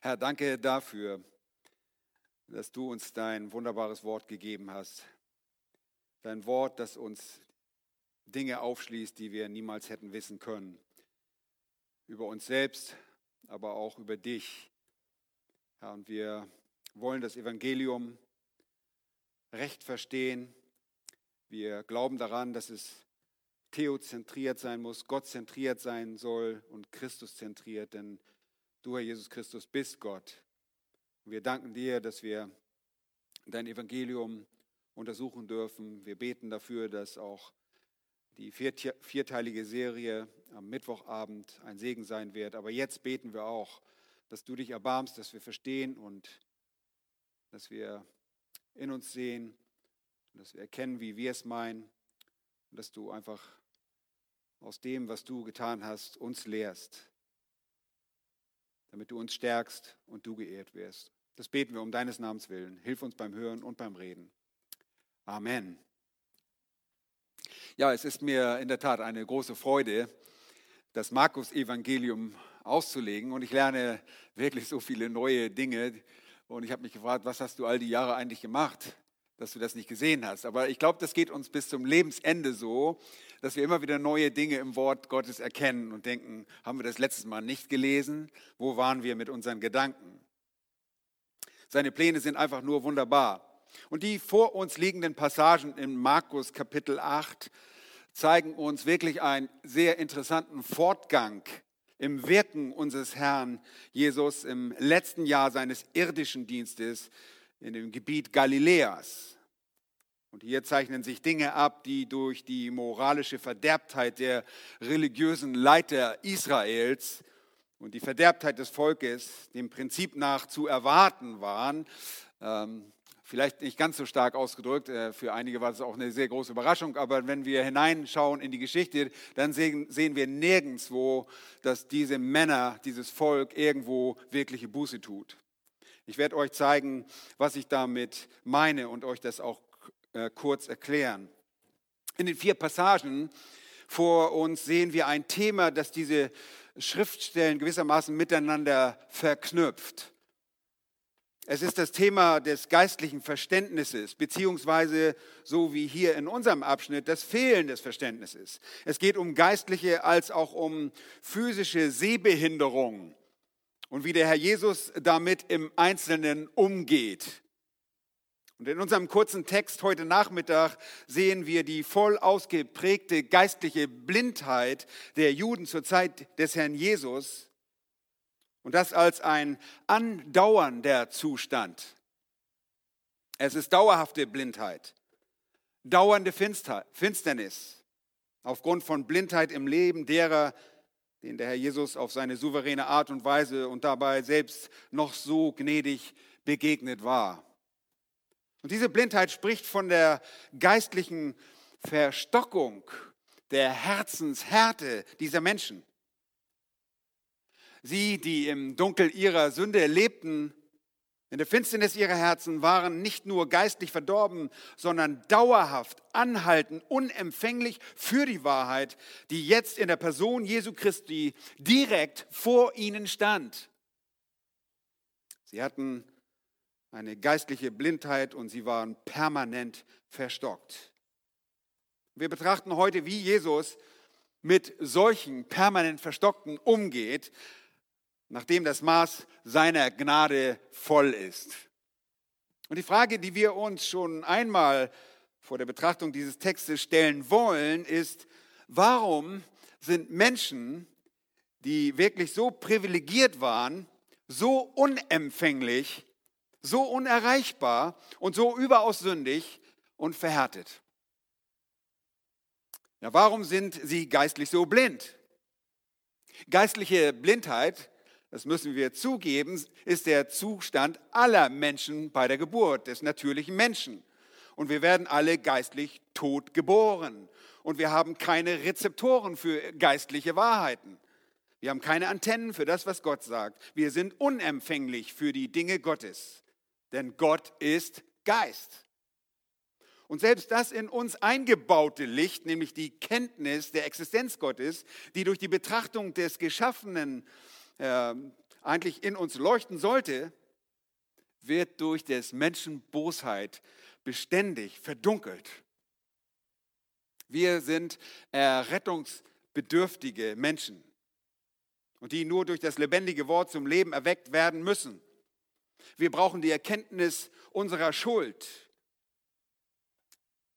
Herr, danke dafür, dass du uns dein wunderbares Wort gegeben hast. Dein Wort, das uns Dinge aufschließt, die wir niemals hätten wissen können. Über uns selbst, aber auch über dich. Herr, und wir wollen das Evangelium recht verstehen. Wir glauben daran, dass es theozentriert sein muss, gottzentriert sein soll und Christuszentriert, denn du, Herr Jesus Christus, bist Gott. Und wir danken dir, dass wir dein Evangelium untersuchen dürfen. Wir beten dafür, dass auch die vierteilige Serie am Mittwochabend ein Segen sein wird. Aber jetzt beten wir auch, dass du dich erbarmst, dass wir verstehen und dass wir in uns sehen, dass wir erkennen, wie wir es meinen und dass du einfach aus dem, was du getan hast, uns lehrst, damit du uns stärkst und du geehrt wirst. Das beten wir um deines Namens willen. Hilf uns beim Hören und beim Reden. Amen. Ja, es ist mir in der Tat eine große Freude, das Markus-Evangelium auszulegen und ich lerne wirklich so viele neue Dinge. Und ich habe mich gefragt, was hast du all die Jahre eigentlich gemacht? Dass du das nicht gesehen hast. Aber ich glaube, das geht uns bis zum Lebensende so, dass wir immer wieder neue Dinge im Wort Gottes erkennen und denken, haben wir das letztes Mal nicht gelesen? Wo waren wir mit unseren Gedanken? Seine Pläne sind einfach nur wunderbar. Und die vor uns liegenden Passagen in Markus Kapitel 8 zeigen uns wirklich einen sehr interessanten Fortgang im Wirken unseres Herrn Jesus im letzten Jahr seines irdischen Dienstes in dem Gebiet Galiläas. Und hier zeichnen sich Dinge ab, die durch die moralische Verderbtheit der religiösen Leiter Israels und die Verderbtheit des Volkes dem Prinzip nach zu erwarten waren. Ähm, vielleicht nicht ganz so stark ausgedrückt, äh, für einige war es auch eine sehr große Überraschung, aber wenn wir hineinschauen in die Geschichte, dann sehen, sehen wir nirgendwo, dass diese Männer, dieses Volk irgendwo wirkliche Buße tut. Ich werde euch zeigen, was ich damit meine und euch das auch äh, kurz erklären. In den vier Passagen vor uns sehen wir ein Thema, das diese Schriftstellen gewissermaßen miteinander verknüpft. Es ist das Thema des geistlichen Verständnisses, beziehungsweise so wie hier in unserem Abschnitt das Fehlen des Verständnisses. Es geht um geistliche als auch um physische Sehbehinderung und wie der Herr Jesus damit im Einzelnen umgeht. Und in unserem kurzen Text heute Nachmittag sehen wir die voll ausgeprägte geistliche Blindheit der Juden zur Zeit des Herrn Jesus und das als ein andauernder Zustand. Es ist dauerhafte Blindheit, dauernde Finsternis aufgrund von Blindheit im Leben derer, den der Herr Jesus auf seine souveräne Art und Weise und dabei selbst noch so gnädig begegnet war. Und diese Blindheit spricht von der geistlichen Verstockung der Herzenshärte dieser Menschen. Sie, die im Dunkel ihrer Sünde lebten, in der Finsternis ihrer Herzen waren nicht nur geistlich verdorben, sondern dauerhaft, anhaltend, unempfänglich für die Wahrheit, die jetzt in der Person Jesu Christi direkt vor ihnen stand. Sie hatten eine geistliche Blindheit und sie waren permanent verstockt. Wir betrachten heute, wie Jesus mit solchen permanent Verstockten umgeht, nachdem das Maß seiner Gnade voll ist. Und die Frage, die wir uns schon einmal vor der Betrachtung dieses Textes stellen wollen, ist, warum sind Menschen, die wirklich so privilegiert waren, so unempfänglich, so unerreichbar und so überaus sündig und verhärtet? Ja, warum sind sie geistlich so blind? Geistliche Blindheit das müssen wir zugeben, ist der Zustand aller Menschen bei der Geburt, des natürlichen Menschen. Und wir werden alle geistlich tot geboren. Und wir haben keine Rezeptoren für geistliche Wahrheiten. Wir haben keine Antennen für das, was Gott sagt. Wir sind unempfänglich für die Dinge Gottes. Denn Gott ist Geist. Und selbst das in uns eingebaute Licht, nämlich die Kenntnis der Existenz Gottes, die durch die Betrachtung des Geschaffenen ähm, eigentlich in uns leuchten sollte, wird durch des Menschen Bosheit beständig verdunkelt. Wir sind errettungsbedürftige Menschen und die nur durch das lebendige Wort zum Leben erweckt werden müssen. Wir brauchen die Erkenntnis unserer Schuld.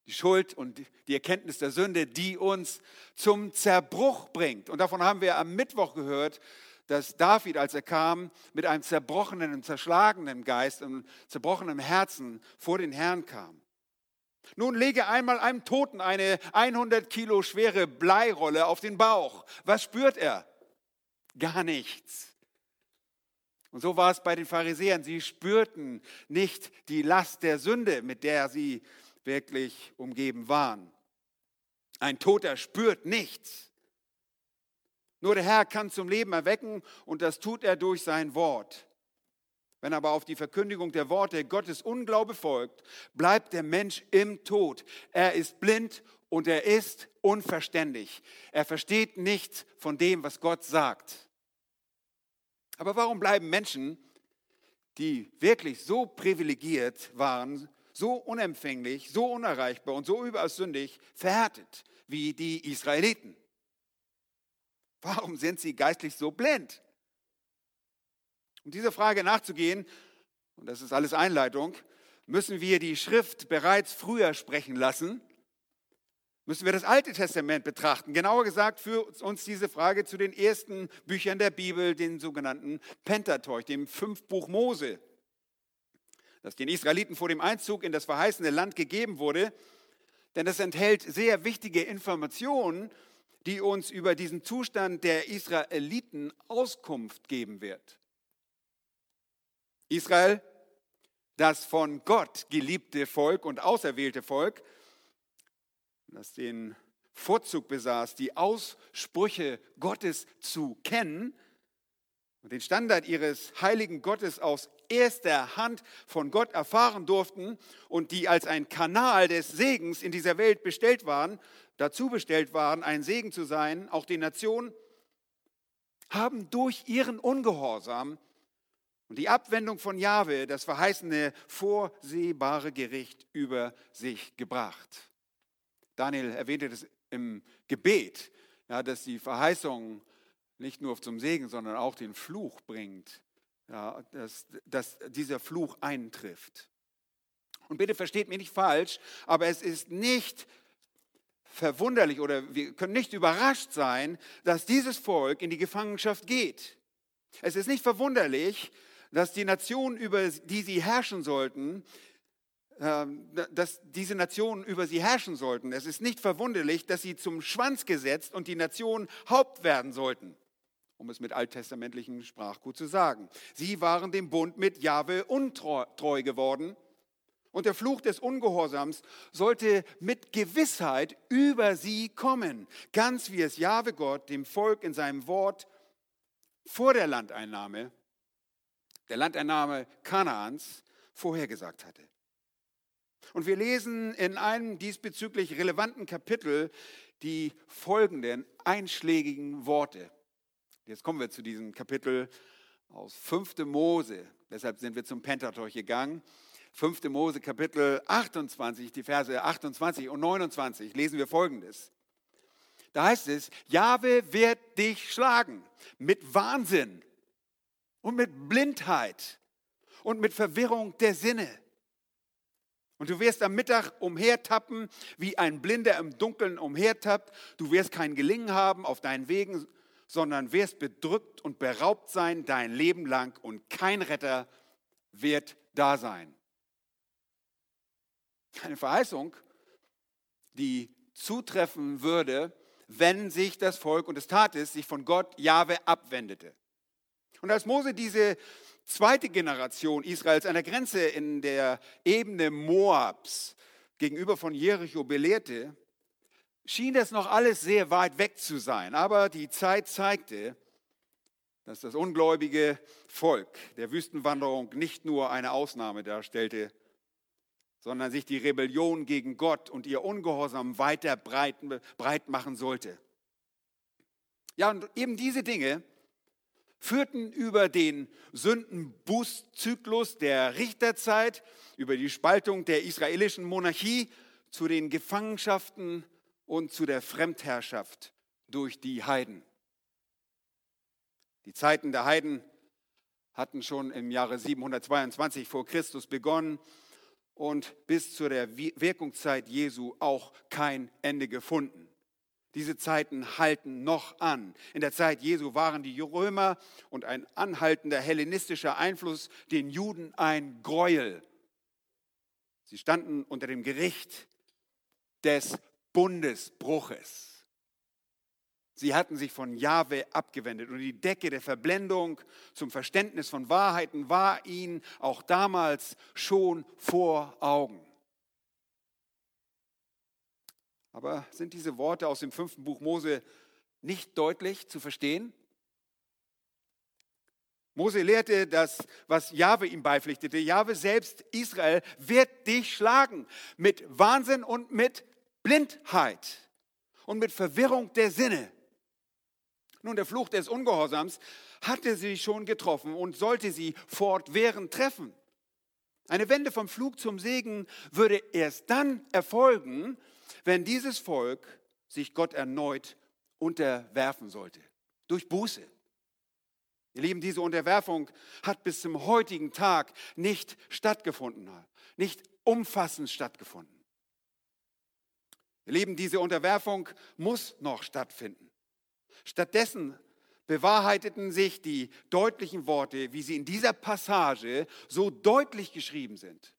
Die Schuld und die Erkenntnis der Sünde, die uns zum Zerbruch bringt. Und davon haben wir am Mittwoch gehört, dass David, als er kam, mit einem zerbrochenen und zerschlagenen Geist und zerbrochenem Herzen vor den Herrn kam. Nun lege einmal einem Toten eine 100 Kilo schwere Bleirolle auf den Bauch. Was spürt er? Gar nichts. Und so war es bei den Pharisäern. Sie spürten nicht die Last der Sünde, mit der sie wirklich umgeben waren. Ein Toter spürt nichts. Nur der Herr kann zum Leben erwecken und das tut er durch sein Wort. Wenn aber auf die Verkündigung der Worte Gottes Unglaube folgt, bleibt der Mensch im Tod. Er ist blind und er ist unverständlich. Er versteht nichts von dem, was Gott sagt. Aber warum bleiben Menschen, die wirklich so privilegiert waren, so unempfänglich, so unerreichbar und so überaus sündig, verhärtet wie die Israeliten? Warum sind sie geistlich so blind? Um dieser Frage nachzugehen, und das ist alles Einleitung, müssen wir die Schrift bereits früher sprechen lassen, müssen wir das Alte Testament betrachten. Genauer gesagt führt uns diese Frage zu den ersten Büchern der Bibel, den sogenannten Pentateuch, dem Fünfbuch Mose, das den Israeliten vor dem Einzug in das verheißene Land gegeben wurde, denn es enthält sehr wichtige Informationen die uns über diesen Zustand der Israeliten Auskunft geben wird. Israel, das von Gott geliebte Volk und auserwählte Volk, das den Vorzug besaß, die Aussprüche Gottes zu kennen und den Standard ihres heiligen Gottes aus erster Hand von Gott erfahren durften und die als ein Kanal des Segens in dieser Welt bestellt waren, dazu bestellt waren, ein Segen zu sein, auch den Nationen, haben durch ihren Ungehorsam und die Abwendung von Jahwe das verheißene vorsehbare Gericht über sich gebracht. Daniel erwähnte das im Gebet, ja, dass die Verheißung nicht nur zum Segen, sondern auch den Fluch bringt, ja, dass, dass dieser Fluch eintrifft. Und bitte versteht mich nicht falsch, aber es ist nicht verwunderlich oder wir können nicht überrascht sein, dass dieses Volk in die Gefangenschaft geht. Es ist nicht verwunderlich, dass die Nation, über die sie herrschen sollten, ähm, dass diese Nationen über sie herrschen sollten. Es ist nicht verwunderlich, dass sie zum Schwanz gesetzt und die Nation Haupt werden sollten, um es mit alttestamentlichem Sprachgut zu sagen. Sie waren dem Bund mit Jahwe untreu geworden und der Fluch des Ungehorsams sollte mit Gewissheit über sie kommen, ganz wie es Jahwe Gott dem Volk in seinem Wort vor der Landeinnahme, der Landeinnahme Kanaans, vorhergesagt hatte. Und wir lesen in einem diesbezüglich relevanten Kapitel die folgenden einschlägigen Worte. Jetzt kommen wir zu diesem Kapitel aus 5. Mose. Deshalb sind wir zum Pentateuch gegangen. 5. Mose Kapitel 28, die Verse 28 und 29 lesen wir folgendes. Da heißt es, Jahwe wird dich schlagen mit Wahnsinn und mit Blindheit und mit Verwirrung der Sinne. Und du wirst am Mittag umhertappen, wie ein Blinder im Dunkeln umhertappt. Du wirst kein Gelingen haben auf deinen Wegen, sondern wirst bedrückt und beraubt sein dein Leben lang und kein Retter wird da sein. Eine Verheißung, die zutreffen würde, wenn sich das Volk, und es tat es, sich von Gott, Jahwe, abwendete. Und als Mose diese zweite Generation Israels an der Grenze in der Ebene Moabs gegenüber von Jericho belehrte, schien das noch alles sehr weit weg zu sein. Aber die Zeit zeigte, dass das ungläubige Volk der Wüstenwanderung nicht nur eine Ausnahme darstellte, sondern sich die Rebellion gegen Gott und ihr Ungehorsam weiter breit, breit machen sollte. Ja, und eben diese Dinge führten über den Sündenbußzyklus der Richterzeit, über die Spaltung der israelischen Monarchie zu den Gefangenschaften und zu der Fremdherrschaft durch die Heiden. Die Zeiten der Heiden hatten schon im Jahre 722 vor Christus begonnen und bis zu der Wirkungszeit Jesu auch kein Ende gefunden. Diese Zeiten halten noch an. In der Zeit Jesu waren die Römer und ein anhaltender hellenistischer Einfluss den Juden ein Gräuel. Sie standen unter dem Gericht des Bundesbruches. Sie hatten sich von Jahwe abgewendet und die Decke der Verblendung zum Verständnis von Wahrheiten war ihnen auch damals schon vor Augen. Aber sind diese Worte aus dem fünften Buch Mose nicht deutlich zu verstehen? Mose lehrte das, was Jahwe ihm beipflichtete. Jahwe selbst, Israel, wird dich schlagen mit Wahnsinn und mit Blindheit und mit Verwirrung der Sinne. Nun, der Fluch des Ungehorsams hatte sie schon getroffen und sollte sie fortwährend treffen. Eine Wende vom Flug zum Segen würde erst dann erfolgen, wenn dieses Volk sich Gott erneut unterwerfen sollte, durch Buße. Ihr Lieben, diese Unterwerfung hat bis zum heutigen Tag nicht stattgefunden, nicht umfassend stattgefunden. Ihr Lieben, diese Unterwerfung muss noch stattfinden. Stattdessen bewahrheiteten sich die deutlichen Worte, wie sie in dieser Passage so deutlich geschrieben sind.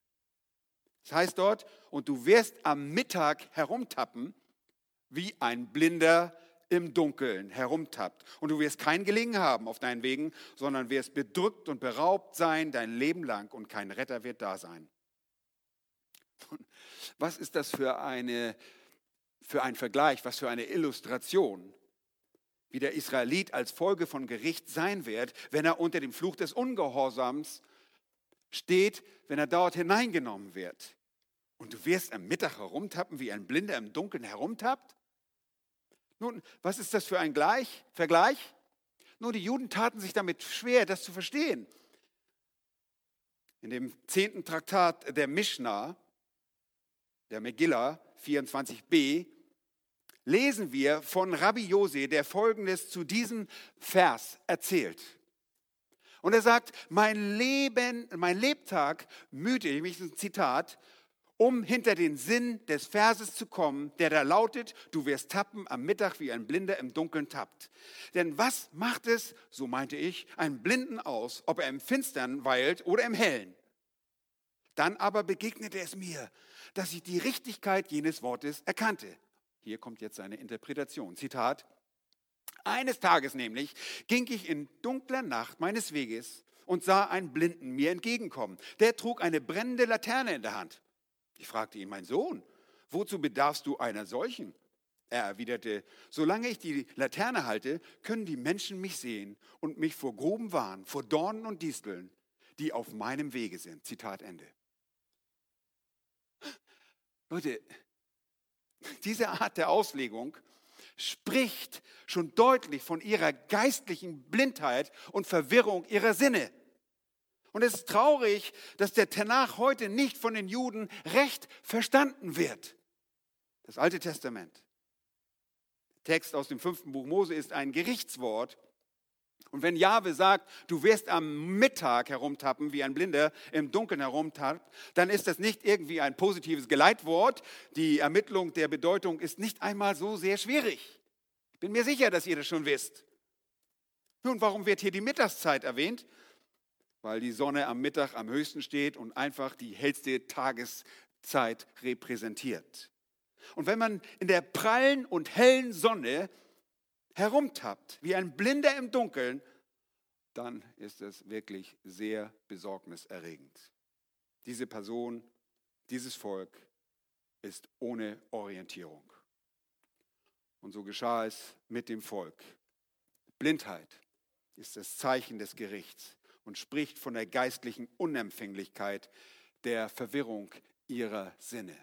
Das heißt dort, und du wirst am Mittag herumtappen, wie ein Blinder im Dunkeln herumtappt. Und du wirst kein Gelingen haben auf deinen Wegen, sondern wirst bedrückt und beraubt sein dein Leben lang und kein Retter wird da sein. Was ist das für, eine, für ein Vergleich, was für eine Illustration, wie der Israelit als Folge von Gericht sein wird, wenn er unter dem Fluch des Ungehorsams steht, wenn er dort hineingenommen wird. Und du wirst am Mittag herumtappen, wie ein Blinder im Dunkeln herumtappt? Nun, was ist das für ein Gleich, Vergleich? Nun, die Juden taten sich damit schwer, das zu verstehen. In dem zehnten Traktat der Mishnah, der Megillah 24b, lesen wir von Rabbi Jose, der Folgendes zu diesem Vers erzählt. Und er sagt, mein Leben, mein Lebtag müde ich mich, ein Zitat, um hinter den Sinn des Verses zu kommen, der da lautet, du wirst tappen am Mittag, wie ein Blinder im Dunkeln tappt. Denn was macht es, so meinte ich, einen Blinden aus, ob er im Finstern weilt oder im Hellen? Dann aber begegnete es mir, dass ich die Richtigkeit jenes Wortes erkannte. Hier kommt jetzt seine Interpretation. Zitat. Eines Tages nämlich ging ich in dunkler Nacht meines Weges und sah einen Blinden mir entgegenkommen. Der trug eine brennende Laterne in der Hand. Ich fragte ihn, mein Sohn, wozu bedarfst du einer solchen? Er erwiderte, solange ich die Laterne halte, können die Menschen mich sehen und mich vor Gruben warnen, vor Dornen und Disteln, die auf meinem Wege sind. Zitat Ende. Leute, diese Art der Auslegung spricht schon deutlich von ihrer geistlichen Blindheit und Verwirrung ihrer Sinne. Und es ist traurig, dass der Tanach heute nicht von den Juden recht verstanden wird. Das Alte Testament. Text aus dem fünften Buch Mose ist ein Gerichtswort und wenn Jahwe sagt, du wirst am Mittag herumtappen, wie ein Blinder im Dunkeln herumtappt, dann ist das nicht irgendwie ein positives Geleitwort. Die Ermittlung der Bedeutung ist nicht einmal so sehr schwierig. Ich bin mir sicher, dass ihr das schon wisst. Nun, warum wird hier die Mittagszeit erwähnt? Weil die Sonne am Mittag am höchsten steht und einfach die hellste Tageszeit repräsentiert. Und wenn man in der prallen und hellen Sonne herumtappt, wie ein Blinder im Dunkeln, dann ist es wirklich sehr besorgniserregend. Diese Person, dieses Volk ist ohne Orientierung. Und so geschah es mit dem Volk. Blindheit ist das Zeichen des Gerichts und spricht von der geistlichen Unempfänglichkeit, der Verwirrung ihrer Sinne.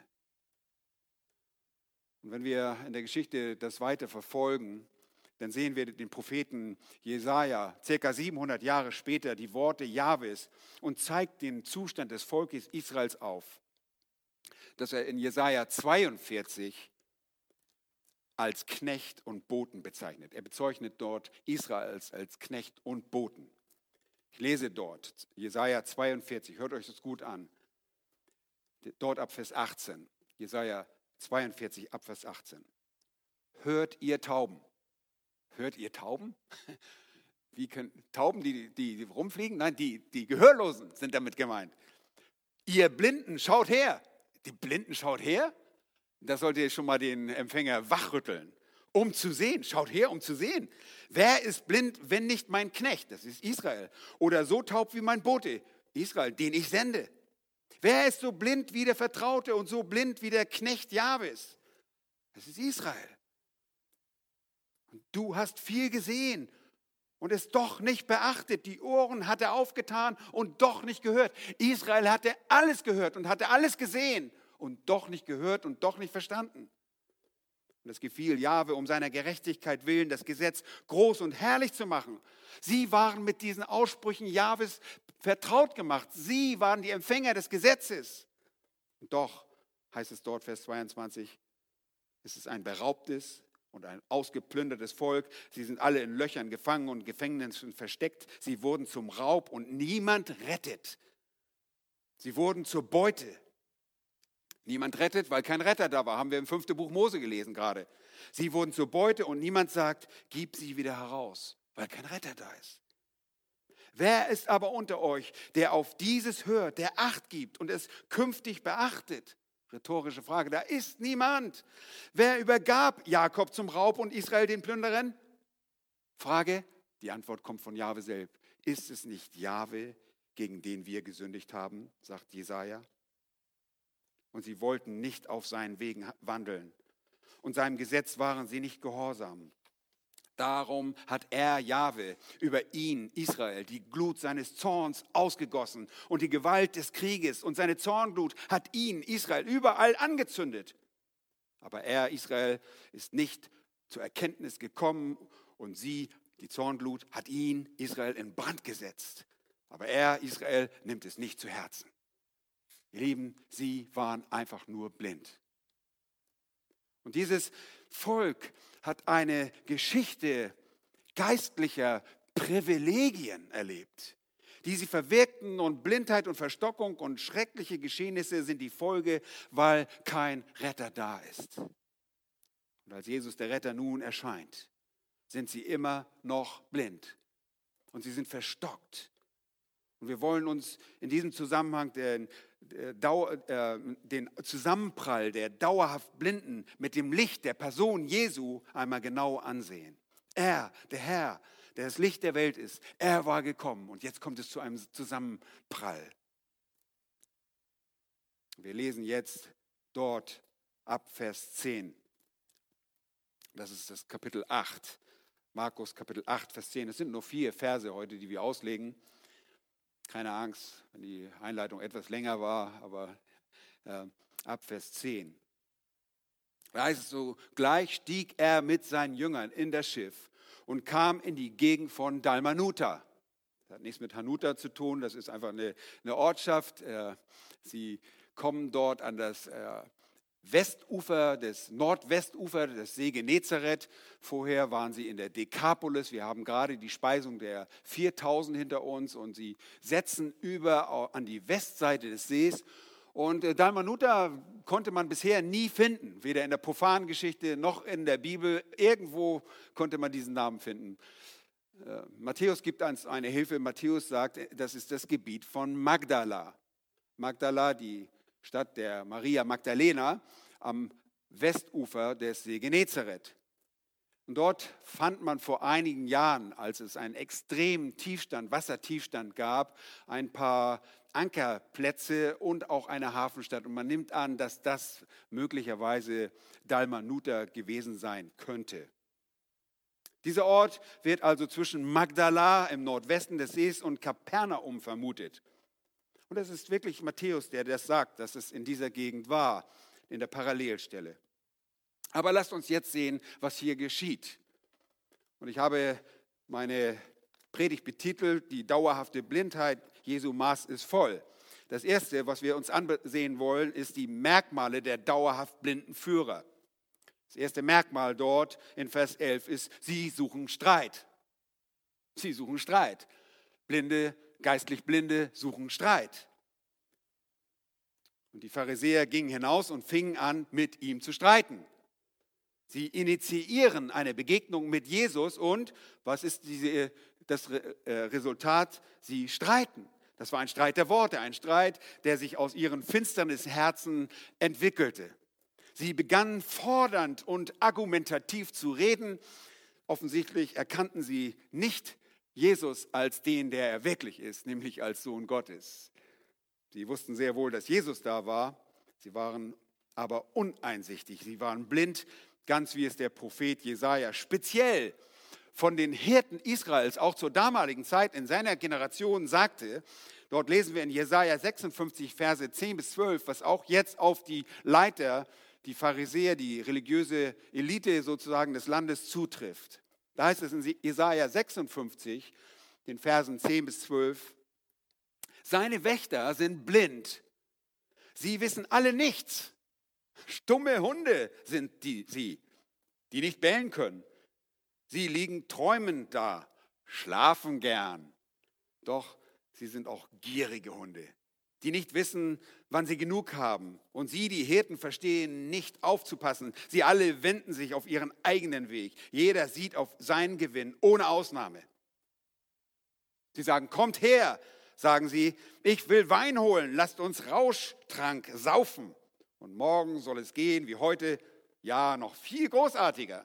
Und wenn wir in der Geschichte das weiter verfolgen, dann sehen wir den Propheten Jesaja circa 700 Jahre später die Worte Jahwes und zeigt den Zustand des Volkes Israels auf, dass er in Jesaja 42 als Knecht und Boten bezeichnet. Er bezeichnet dort Israel als, als Knecht und Boten. Ich lese dort Jesaja 42, hört euch das gut an. Dort ab Vers 18. Jesaja 42 ab Vers 18. Hört ihr Tauben Hört ihr Tauben? Wie können Tauben, die, die, die rumfliegen? Nein, die, die Gehörlosen sind damit gemeint. Ihr Blinden, schaut her. Die Blinden, schaut her. Da sollte ihr schon mal den Empfänger wachrütteln, um zu sehen. Schaut her, um zu sehen. Wer ist blind, wenn nicht mein Knecht? Das ist Israel. Oder so taub wie mein Bote, Israel, den ich sende. Wer ist so blind wie der Vertraute und so blind wie der Knecht Jahwes? Das ist Israel. Du hast viel gesehen und es doch nicht beachtet. Die Ohren hat er aufgetan und doch nicht gehört. Israel hatte alles gehört und hatte alles gesehen und doch nicht gehört und doch nicht verstanden. Und es gefiel Jahwe um seiner Gerechtigkeit willen, das Gesetz groß und herrlich zu machen. Sie waren mit diesen Aussprüchen Jahwes vertraut gemacht. Sie waren die Empfänger des Gesetzes. Und doch heißt es dort, Vers 22, es ist ein beraubtes, und ein ausgeplündertes Volk. Sie sind alle in Löchern gefangen und Gefängnissen versteckt. Sie wurden zum Raub und niemand rettet. Sie wurden zur Beute. Niemand rettet, weil kein Retter da war. Haben wir im fünften Buch Mose gelesen gerade. Sie wurden zur Beute und niemand sagt, gib sie wieder heraus, weil kein Retter da ist. Wer ist aber unter euch, der auf dieses hört, der Acht gibt und es künftig beachtet? Rhetorische Frage. Da ist niemand. Wer übergab Jakob zum Raub und Israel den Plünderern? Frage. Die Antwort kommt von Jahwe selbst. Ist es nicht Jahwe, gegen den wir gesündigt haben, sagt Jesaja? Und sie wollten nicht auf seinen Wegen wandeln. Und seinem Gesetz waren sie nicht gehorsam. Darum hat er, Jahwe, über ihn, Israel, die Glut seines Zorns ausgegossen und die Gewalt des Krieges und seine Zornglut hat ihn, Israel, überall angezündet. Aber er, Israel, ist nicht zur Erkenntnis gekommen und sie, die Zornglut, hat ihn, Israel, in Brand gesetzt. Aber er, Israel, nimmt es nicht zu Herzen. Ihr Lieben, sie waren einfach nur blind. Und dieses Volk hat eine Geschichte geistlicher Privilegien erlebt, die sie verwirkten und Blindheit und Verstockung und schreckliche Geschehnisse sind die Folge, weil kein Retter da ist. Und als Jesus der Retter nun erscheint, sind sie immer noch blind und sie sind verstockt. Und wir wollen uns in diesem Zusammenhang den den Zusammenprall der dauerhaft Blinden mit dem Licht der Person Jesu einmal genau ansehen. Er, der Herr, der das Licht der Welt ist, er war gekommen und jetzt kommt es zu einem Zusammenprall. Wir lesen jetzt dort ab Vers 10. Das ist das Kapitel 8. Markus Kapitel 8, Vers 10. Es sind nur vier Verse heute, die wir auslegen. Keine Angst, wenn die Einleitung etwas länger war, aber äh, ab Vers 10. Da heißt es so, gleich stieg er mit seinen Jüngern in das Schiff und kam in die Gegend von Dalmanuta. Das hat nichts mit Hanuta zu tun, das ist einfach eine, eine Ortschaft. Äh, sie kommen dort an das äh, Westufer, des Nordwestufer des See Genezareth. Vorher waren sie in der Dekapolis. Wir haben gerade die Speisung der 4000 hinter uns und sie setzen über an die Westseite des Sees. Und äh, Dalmanuta konnte man bisher nie finden, weder in der profanen Geschichte noch in der Bibel. Irgendwo konnte man diesen Namen finden. Äh, Matthäus gibt uns eine Hilfe. Matthäus sagt, das ist das Gebiet von Magdala. Magdala, die Stadt der Maria Magdalena am Westufer des See Genezareth. Und dort fand man vor einigen Jahren, als es einen extremen Tiefstand, Wassertiefstand gab, ein paar Ankerplätze und auch eine Hafenstadt. Und man nimmt an, dass das möglicherweise Dalmanuta gewesen sein könnte. Dieser Ort wird also zwischen Magdala im Nordwesten des Sees und Kapernaum vermutet. Und es ist wirklich Matthäus, der das sagt, dass es in dieser Gegend war, in der Parallelstelle. Aber lasst uns jetzt sehen, was hier geschieht. Und ich habe meine Predigt betitelt, die dauerhafte Blindheit Jesu Maß ist voll. Das Erste, was wir uns ansehen wollen, ist die Merkmale der dauerhaft blinden Führer. Das erste Merkmal dort in Vers 11 ist, sie suchen Streit. Sie suchen Streit. Blinde, geistlich Blinde suchen Streit. Und die Pharisäer gingen hinaus und fingen an, mit ihm zu streiten. Sie initiieren eine Begegnung mit Jesus und was ist diese, das äh, Resultat? Sie streiten. Das war ein Streit der Worte, ein Streit, der sich aus ihren Finsternisherzen entwickelte. Sie begannen fordernd und argumentativ zu reden. Offensichtlich erkannten sie nicht Jesus als den, der er wirklich ist, nämlich als Sohn Gottes. Sie wussten sehr wohl, dass Jesus da war. Sie waren aber uneinsichtig. Sie waren blind, ganz wie es der Prophet Jesaja speziell von den Hirten Israels auch zur damaligen Zeit in seiner Generation sagte. Dort lesen wir in Jesaja 56, Verse 10 bis 12, was auch jetzt auf die Leiter, die Pharisäer, die religiöse Elite sozusagen des Landes zutrifft. Da heißt es in Jesaja 56, den Versen 10 bis 12, seine Wächter sind blind. Sie wissen alle nichts. Stumme Hunde sind die, sie, die nicht bellen können. Sie liegen träumend da, schlafen gern. Doch sie sind auch gierige Hunde, die nicht wissen, wann sie genug haben. Und sie, die Hirten, verstehen nicht aufzupassen. Sie alle wenden sich auf ihren eigenen Weg. Jeder sieht auf seinen Gewinn, ohne Ausnahme. Sie sagen, kommt her, sagen sie, ich will Wein holen, lasst uns Rauschtrank saufen. Und morgen soll es gehen wie heute, ja, noch viel großartiger.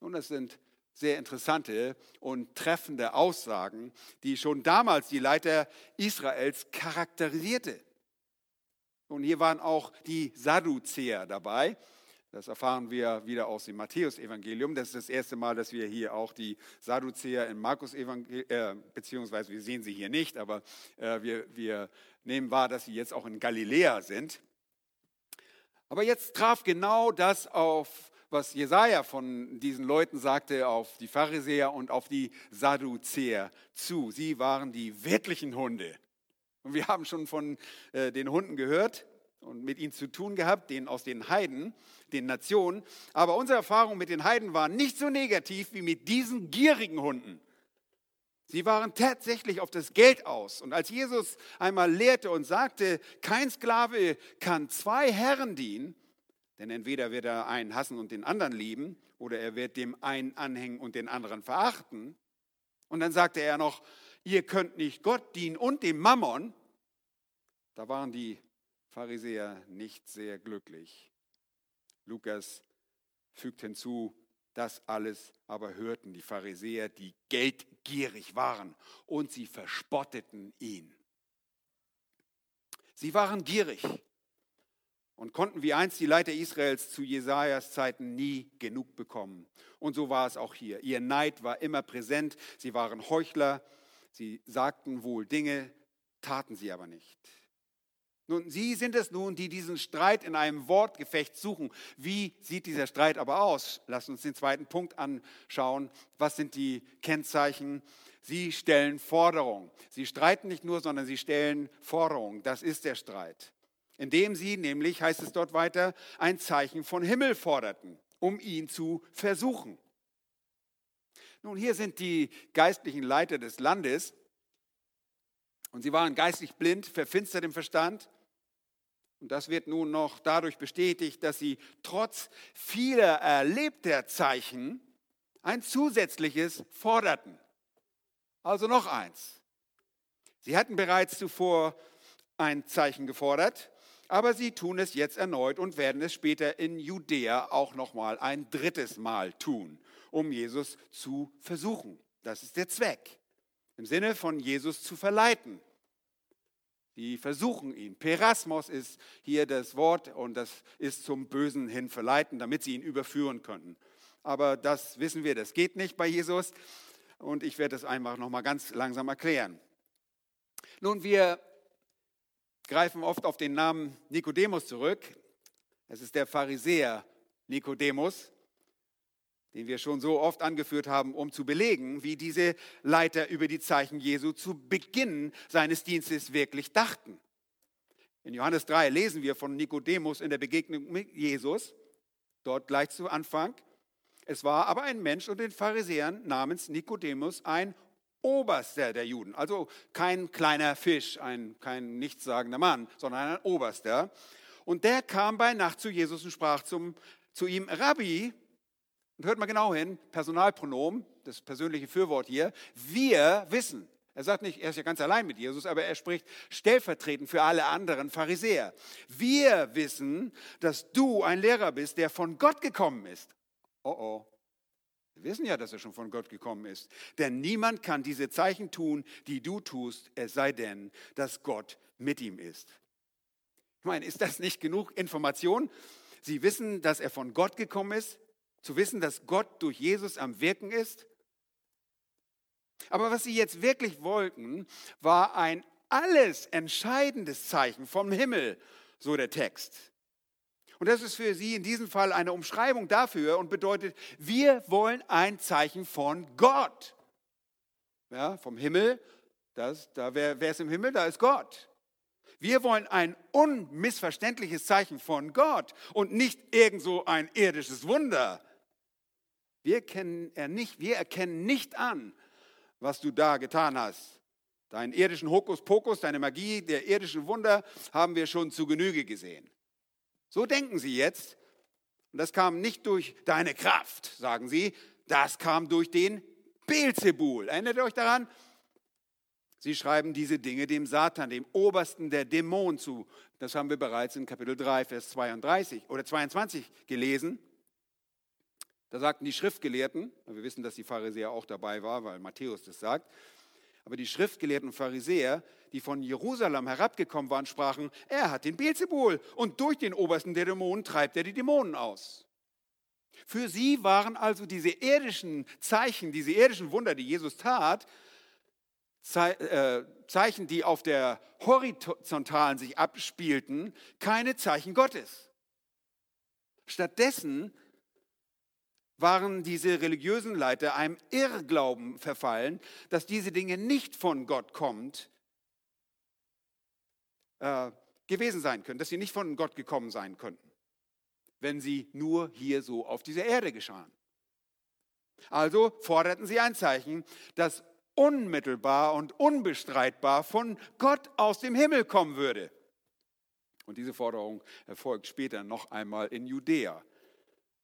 Nun, das sind sehr interessante und treffende Aussagen, die schon damals die Leiter Israels charakterisierte. Und hier waren auch die Sadduzäer dabei. Das erfahren wir wieder aus dem Matthäusevangelium. Das ist das erste Mal, dass wir hier auch die Sadduzäer im Markus-Evangelium, äh, beziehungsweise wir sehen sie hier nicht, aber äh, wir, wir nehmen wahr, dass sie jetzt auch in Galiläa sind. Aber jetzt traf genau das auf was Jesaja von diesen Leuten sagte, auf die Pharisäer und auf die Sadduzäer zu. Sie waren die wirklichen Hunde. Und wir haben schon von äh, den Hunden gehört und mit ihnen zu tun gehabt, den aus den Heiden, den Nationen. Aber unsere Erfahrung mit den Heiden war nicht so negativ wie mit diesen gierigen Hunden. Sie waren tatsächlich auf das Geld aus. Und als Jesus einmal lehrte und sagte, kein Sklave kann zwei Herren dienen, denn entweder wird er einen hassen und den anderen lieben, oder er wird dem einen anhängen und den anderen verachten. Und dann sagte er noch, ihr könnt nicht Gott dienen und dem Mammon. Da waren die Pharisäer nicht sehr glücklich. Lukas fügt hinzu, das alles aber hörten die Pharisäer, die geldgierig waren, und sie verspotteten ihn. Sie waren gierig und konnten wie einst die Leiter Israels zu Jesajas Zeiten nie genug bekommen. Und so war es auch hier. Ihr Neid war immer präsent. Sie waren Heuchler. Sie sagten wohl Dinge, taten sie aber nicht. Nun, Sie sind es nun, die diesen Streit in einem Wortgefecht suchen. Wie sieht dieser Streit aber aus? Lass uns den zweiten Punkt anschauen. Was sind die Kennzeichen? Sie stellen Forderungen. Sie streiten nicht nur, sondern sie stellen Forderungen. Das ist der Streit indem sie nämlich, heißt es dort weiter, ein Zeichen von Himmel forderten, um ihn zu versuchen. Nun, hier sind die geistlichen Leiter des Landes und sie waren geistlich blind, verfinstert im Verstand. Und das wird nun noch dadurch bestätigt, dass sie trotz vieler erlebter Zeichen ein zusätzliches forderten. Also noch eins. Sie hatten bereits zuvor ein Zeichen gefordert aber sie tun es jetzt erneut und werden es später in Judäa auch noch mal ein drittes Mal tun, um Jesus zu versuchen. Das ist der Zweck. Im Sinne von Jesus zu verleiten. Die versuchen ihn. Perasmos ist hier das Wort und das ist zum Bösen hin verleiten, damit sie ihn überführen könnten. Aber das wissen wir, das geht nicht bei Jesus. Und ich werde es einfach noch mal ganz langsam erklären. Nun, wir greifen oft auf den Namen Nikodemus zurück. Es ist der Pharisäer Nikodemus. den wir schon so oft angeführt haben, um zu belegen, wie diese Leiter über die Zeichen Jesu zu Beginn seines Dienstes wirklich dachten. In Johannes 3 lesen wir von Nikodemus in der Begegnung mit Jesus, dort gleich zu Anfang. Es war aber ein Mensch unter den Pharisäern namens Nikodemus, ein Oberster der Juden. Also kein kleiner Fisch, ein, kein nichtssagender Mann, sondern ein Oberster. Und der kam bei Nacht zu Jesus und sprach zum, zu ihm, Rabbi, und hört mal genau hin, Personalpronomen, das persönliche Fürwort hier, wir wissen. Er sagt nicht, er ist ja ganz allein mit Jesus, aber er spricht stellvertretend für alle anderen Pharisäer. Wir wissen, dass du ein Lehrer bist, der von Gott gekommen ist. Oh oh. Wir wissen ja, dass er schon von Gott gekommen ist. Denn niemand kann diese Zeichen tun, die du tust, es sei denn, dass Gott mit ihm ist. Ich meine, ist das nicht genug Information? Sie wissen, dass er von Gott gekommen ist, zu wissen, dass Gott durch Jesus am Wirken ist. Aber was sie jetzt wirklich wollten, war ein alles entscheidendes Zeichen vom Himmel, so der Text. Und das ist für sie in diesem Fall eine Umschreibung dafür und bedeutet, wir wollen ein Zeichen von Gott. Ja, vom Himmel, das, da, wer, wer ist im Himmel? Da ist Gott. Wir wollen ein unmissverständliches Zeichen von Gott und nicht irgend so ein irdisches Wunder. Wir, kennen er nicht, wir erkennen nicht an, was du da getan hast. Deinen irdischen Hokuspokus, deine Magie, der irdischen Wunder haben wir schon zu Genüge gesehen. So denken sie jetzt. Und das kam nicht durch deine Kraft, sagen sie, das kam durch den Beelzebul. Erinnert ihr euch daran? Sie schreiben diese Dinge dem Satan, dem Obersten der Dämonen zu. Das haben wir bereits in Kapitel 3, Vers 32 oder 22 gelesen. Da sagten die Schriftgelehrten, wir wissen, dass die Pharisäer auch dabei waren, weil Matthäus das sagt, aber die Schriftgelehrten Pharisäer, die von Jerusalem herabgekommen waren, sprachen, er hat den Beelzebul und durch den Obersten der Dämonen treibt er die Dämonen aus. Für sie waren also diese irdischen Zeichen, diese irdischen Wunder, die Jesus tat, äh, Zeichen, die auf der horizontalen sich abspielten, keine Zeichen Gottes. Stattdessen waren diese religiösen Leiter einem Irrglauben verfallen, dass diese Dinge nicht von Gott kommt, äh, gewesen sein können, dass sie nicht von Gott gekommen sein könnten, wenn sie nur hier so auf dieser Erde geschahen. Also forderten sie ein Zeichen, das unmittelbar und unbestreitbar von Gott aus dem Himmel kommen würde. Und diese Forderung erfolgt später noch einmal in Judäa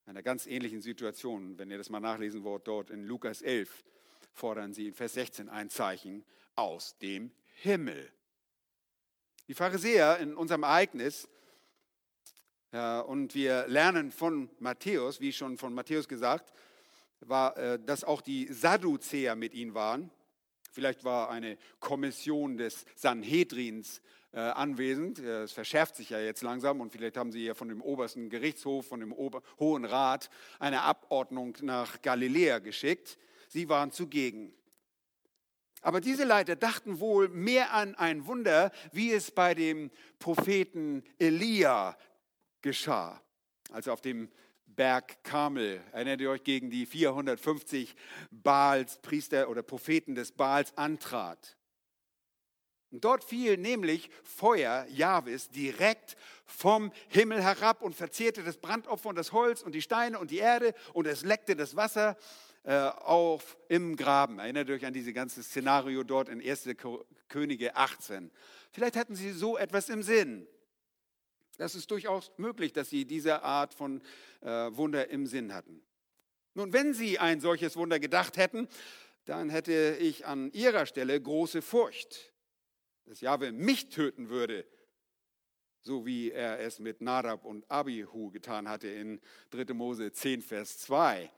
einer ganz ähnlichen Situation. Wenn ihr das mal nachlesen wollt, dort in Lukas 11 fordern sie in Vers 16 ein Zeichen aus dem Himmel. Die Pharisäer in unserem Ereignis, äh, und wir lernen von Matthäus, wie schon von Matthäus gesagt, war, äh, dass auch die Sadduzäer mit ihnen waren. Vielleicht war eine Kommission des Sanhedrins äh, anwesend. Es verschärft sich ja jetzt langsam und vielleicht haben Sie ja von dem obersten Gerichtshof, von dem Ober Hohen Rat eine Abordnung nach Galiläa geschickt. Sie waren zugegen. Aber diese Leiter dachten wohl mehr an ein Wunder, wie es bei dem Propheten Elia geschah, als auf dem Berg Karmel. Erinnert ihr euch gegen die 450 Baals, Priester oder Propheten des Baals antrat? Und dort fiel nämlich Feuer Jahwes direkt vom Himmel herab und verzehrte das Brandopfer und das Holz und die Steine und die Erde und es leckte das Wasser äh, auf im Graben. Erinnert euch an dieses ganze Szenario dort in 1. Könige 18. Vielleicht hatten sie so etwas im Sinn. Das ist durchaus möglich, dass sie diese Art von äh, Wunder im Sinn hatten. Nun, wenn sie ein solches Wunder gedacht hätten, dann hätte ich an ihrer Stelle große Furcht dass Jahwe mich töten würde, so wie er es mit Nadab und Abihu getan hatte in 3. Mose 10, Vers 2,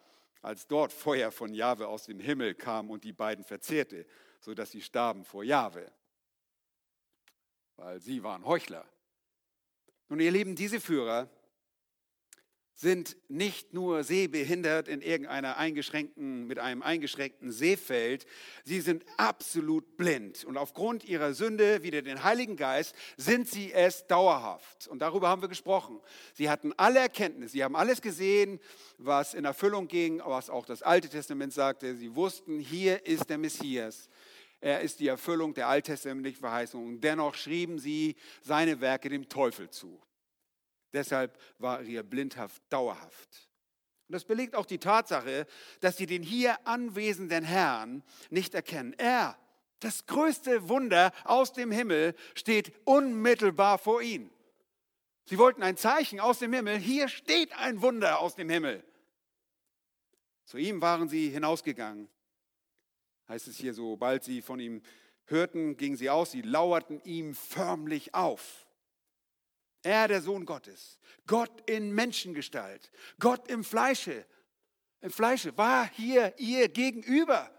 als dort Feuer von Jahwe aus dem Himmel kam und die beiden verzehrte, sodass sie starben vor Jahwe, weil sie waren Heuchler. Nun, ihr Lieben, diese Führer sind nicht nur sehbehindert in irgendeiner eingeschränkten, mit einem eingeschränkten Sehfeld, sie sind absolut blind. Und aufgrund ihrer Sünde, wieder den Heiligen Geist, sind sie es dauerhaft. Und darüber haben wir gesprochen. Sie hatten alle Erkenntnis, sie haben alles gesehen, was in Erfüllung ging, was auch das Alte Testament sagte. Sie wussten, hier ist der Messias. Er ist die Erfüllung der alttestamentlichen Verheißung. Und dennoch schrieben sie seine Werke dem Teufel zu. Deshalb war ihr blindhaft dauerhaft. Und das belegt auch die Tatsache, dass sie den hier anwesenden Herrn nicht erkennen. Er, das größte Wunder aus dem Himmel, steht unmittelbar vor ihnen. Sie wollten ein Zeichen aus dem Himmel. Hier steht ein Wunder aus dem Himmel. Zu ihm waren sie hinausgegangen. Heißt es hier, sobald sie von ihm hörten, gingen sie aus, sie lauerten ihm förmlich auf. Er, der Sohn Gottes, Gott in Menschengestalt, Gott im Fleische, im Fleische, war hier ihr gegenüber.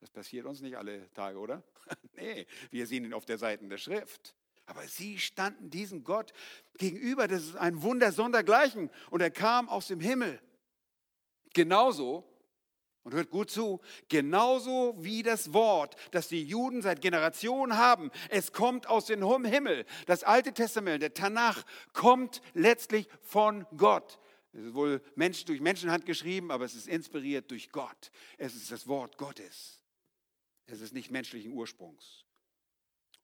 Das passiert uns nicht alle Tage, oder? nee, wir sehen ihn auf der Seite der Schrift. Aber sie standen diesem Gott gegenüber. Das ist ein Wunder sondergleichen. Und er kam aus dem Himmel. Genauso und hört gut zu, genauso wie das Wort, das die Juden seit Generationen haben, es kommt aus dem Himmel. Das Alte Testament, der Tanach, kommt letztlich von Gott. Es ist wohl Mensch, durch Menschenhand geschrieben, aber es ist inspiriert durch Gott. Es ist das Wort Gottes. Es ist nicht menschlichen Ursprungs.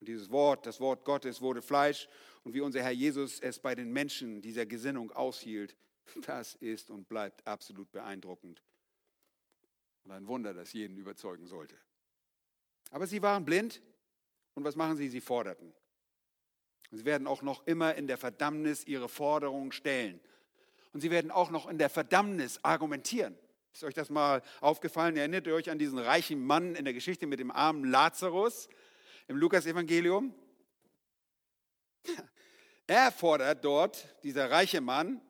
Und dieses Wort, das Wort Gottes, wurde Fleisch. Und wie unser Herr Jesus es bei den Menschen dieser Gesinnung aushielt, das ist und bleibt absolut beeindruckend. Und ein Wunder, das jeden überzeugen sollte. Aber sie waren blind und was machen sie? Sie forderten. Und sie werden auch noch immer in der Verdammnis ihre Forderungen stellen. Und sie werden auch noch in der Verdammnis argumentieren. Ist euch das mal aufgefallen? Erinnert ihr euch an diesen reichen Mann in der Geschichte mit dem armen Lazarus im Lukas-Evangelium? Er fordert dort, dieser reiche Mann,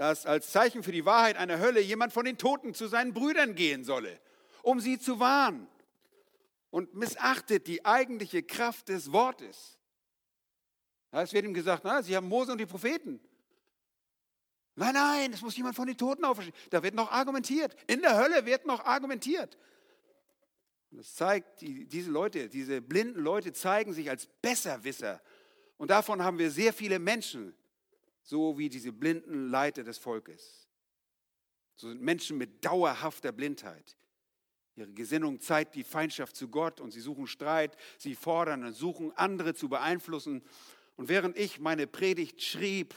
dass als Zeichen für die Wahrheit einer Hölle jemand von den Toten zu seinen Brüdern gehen solle, um sie zu warnen und missachtet die eigentliche Kraft des Wortes. Es wird ihm gesagt, na, sie haben Mose und die Propheten. Nein, nein, es muss jemand von den Toten auferstehen. Da wird noch argumentiert. In der Hölle wird noch argumentiert. Das zeigt, die, diese Leute, diese blinden Leute zeigen sich als Besserwisser. Und davon haben wir sehr viele Menschen so wie diese blinden Leiter des Volkes. So sind Menschen mit dauerhafter Blindheit. Ihre Gesinnung zeigt die Feindschaft zu Gott und sie suchen Streit, sie fordern und suchen, andere zu beeinflussen. Und während ich meine Predigt schrieb,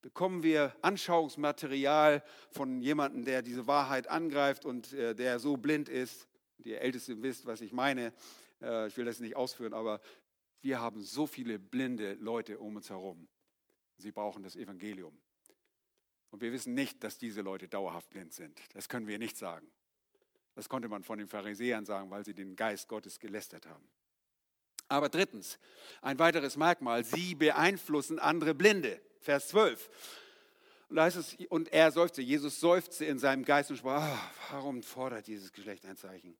bekommen wir Anschauungsmaterial von jemandem, der diese Wahrheit angreift und äh, der so blind ist. Die Ältesten wisst, was ich meine. Äh, ich will das nicht ausführen, aber wir haben so viele blinde Leute um uns herum. Sie brauchen das Evangelium. Und wir wissen nicht, dass diese Leute dauerhaft blind sind. Das können wir nicht sagen. Das konnte man von den Pharisäern sagen, weil sie den Geist Gottes gelästert haben. Aber drittens, ein weiteres Merkmal, sie beeinflussen andere Blinde. Vers 12. Und da heißt es, und er seufzte, Jesus seufzte in seinem Geist und sprach, oh, warum fordert dieses Geschlecht ein Zeichen?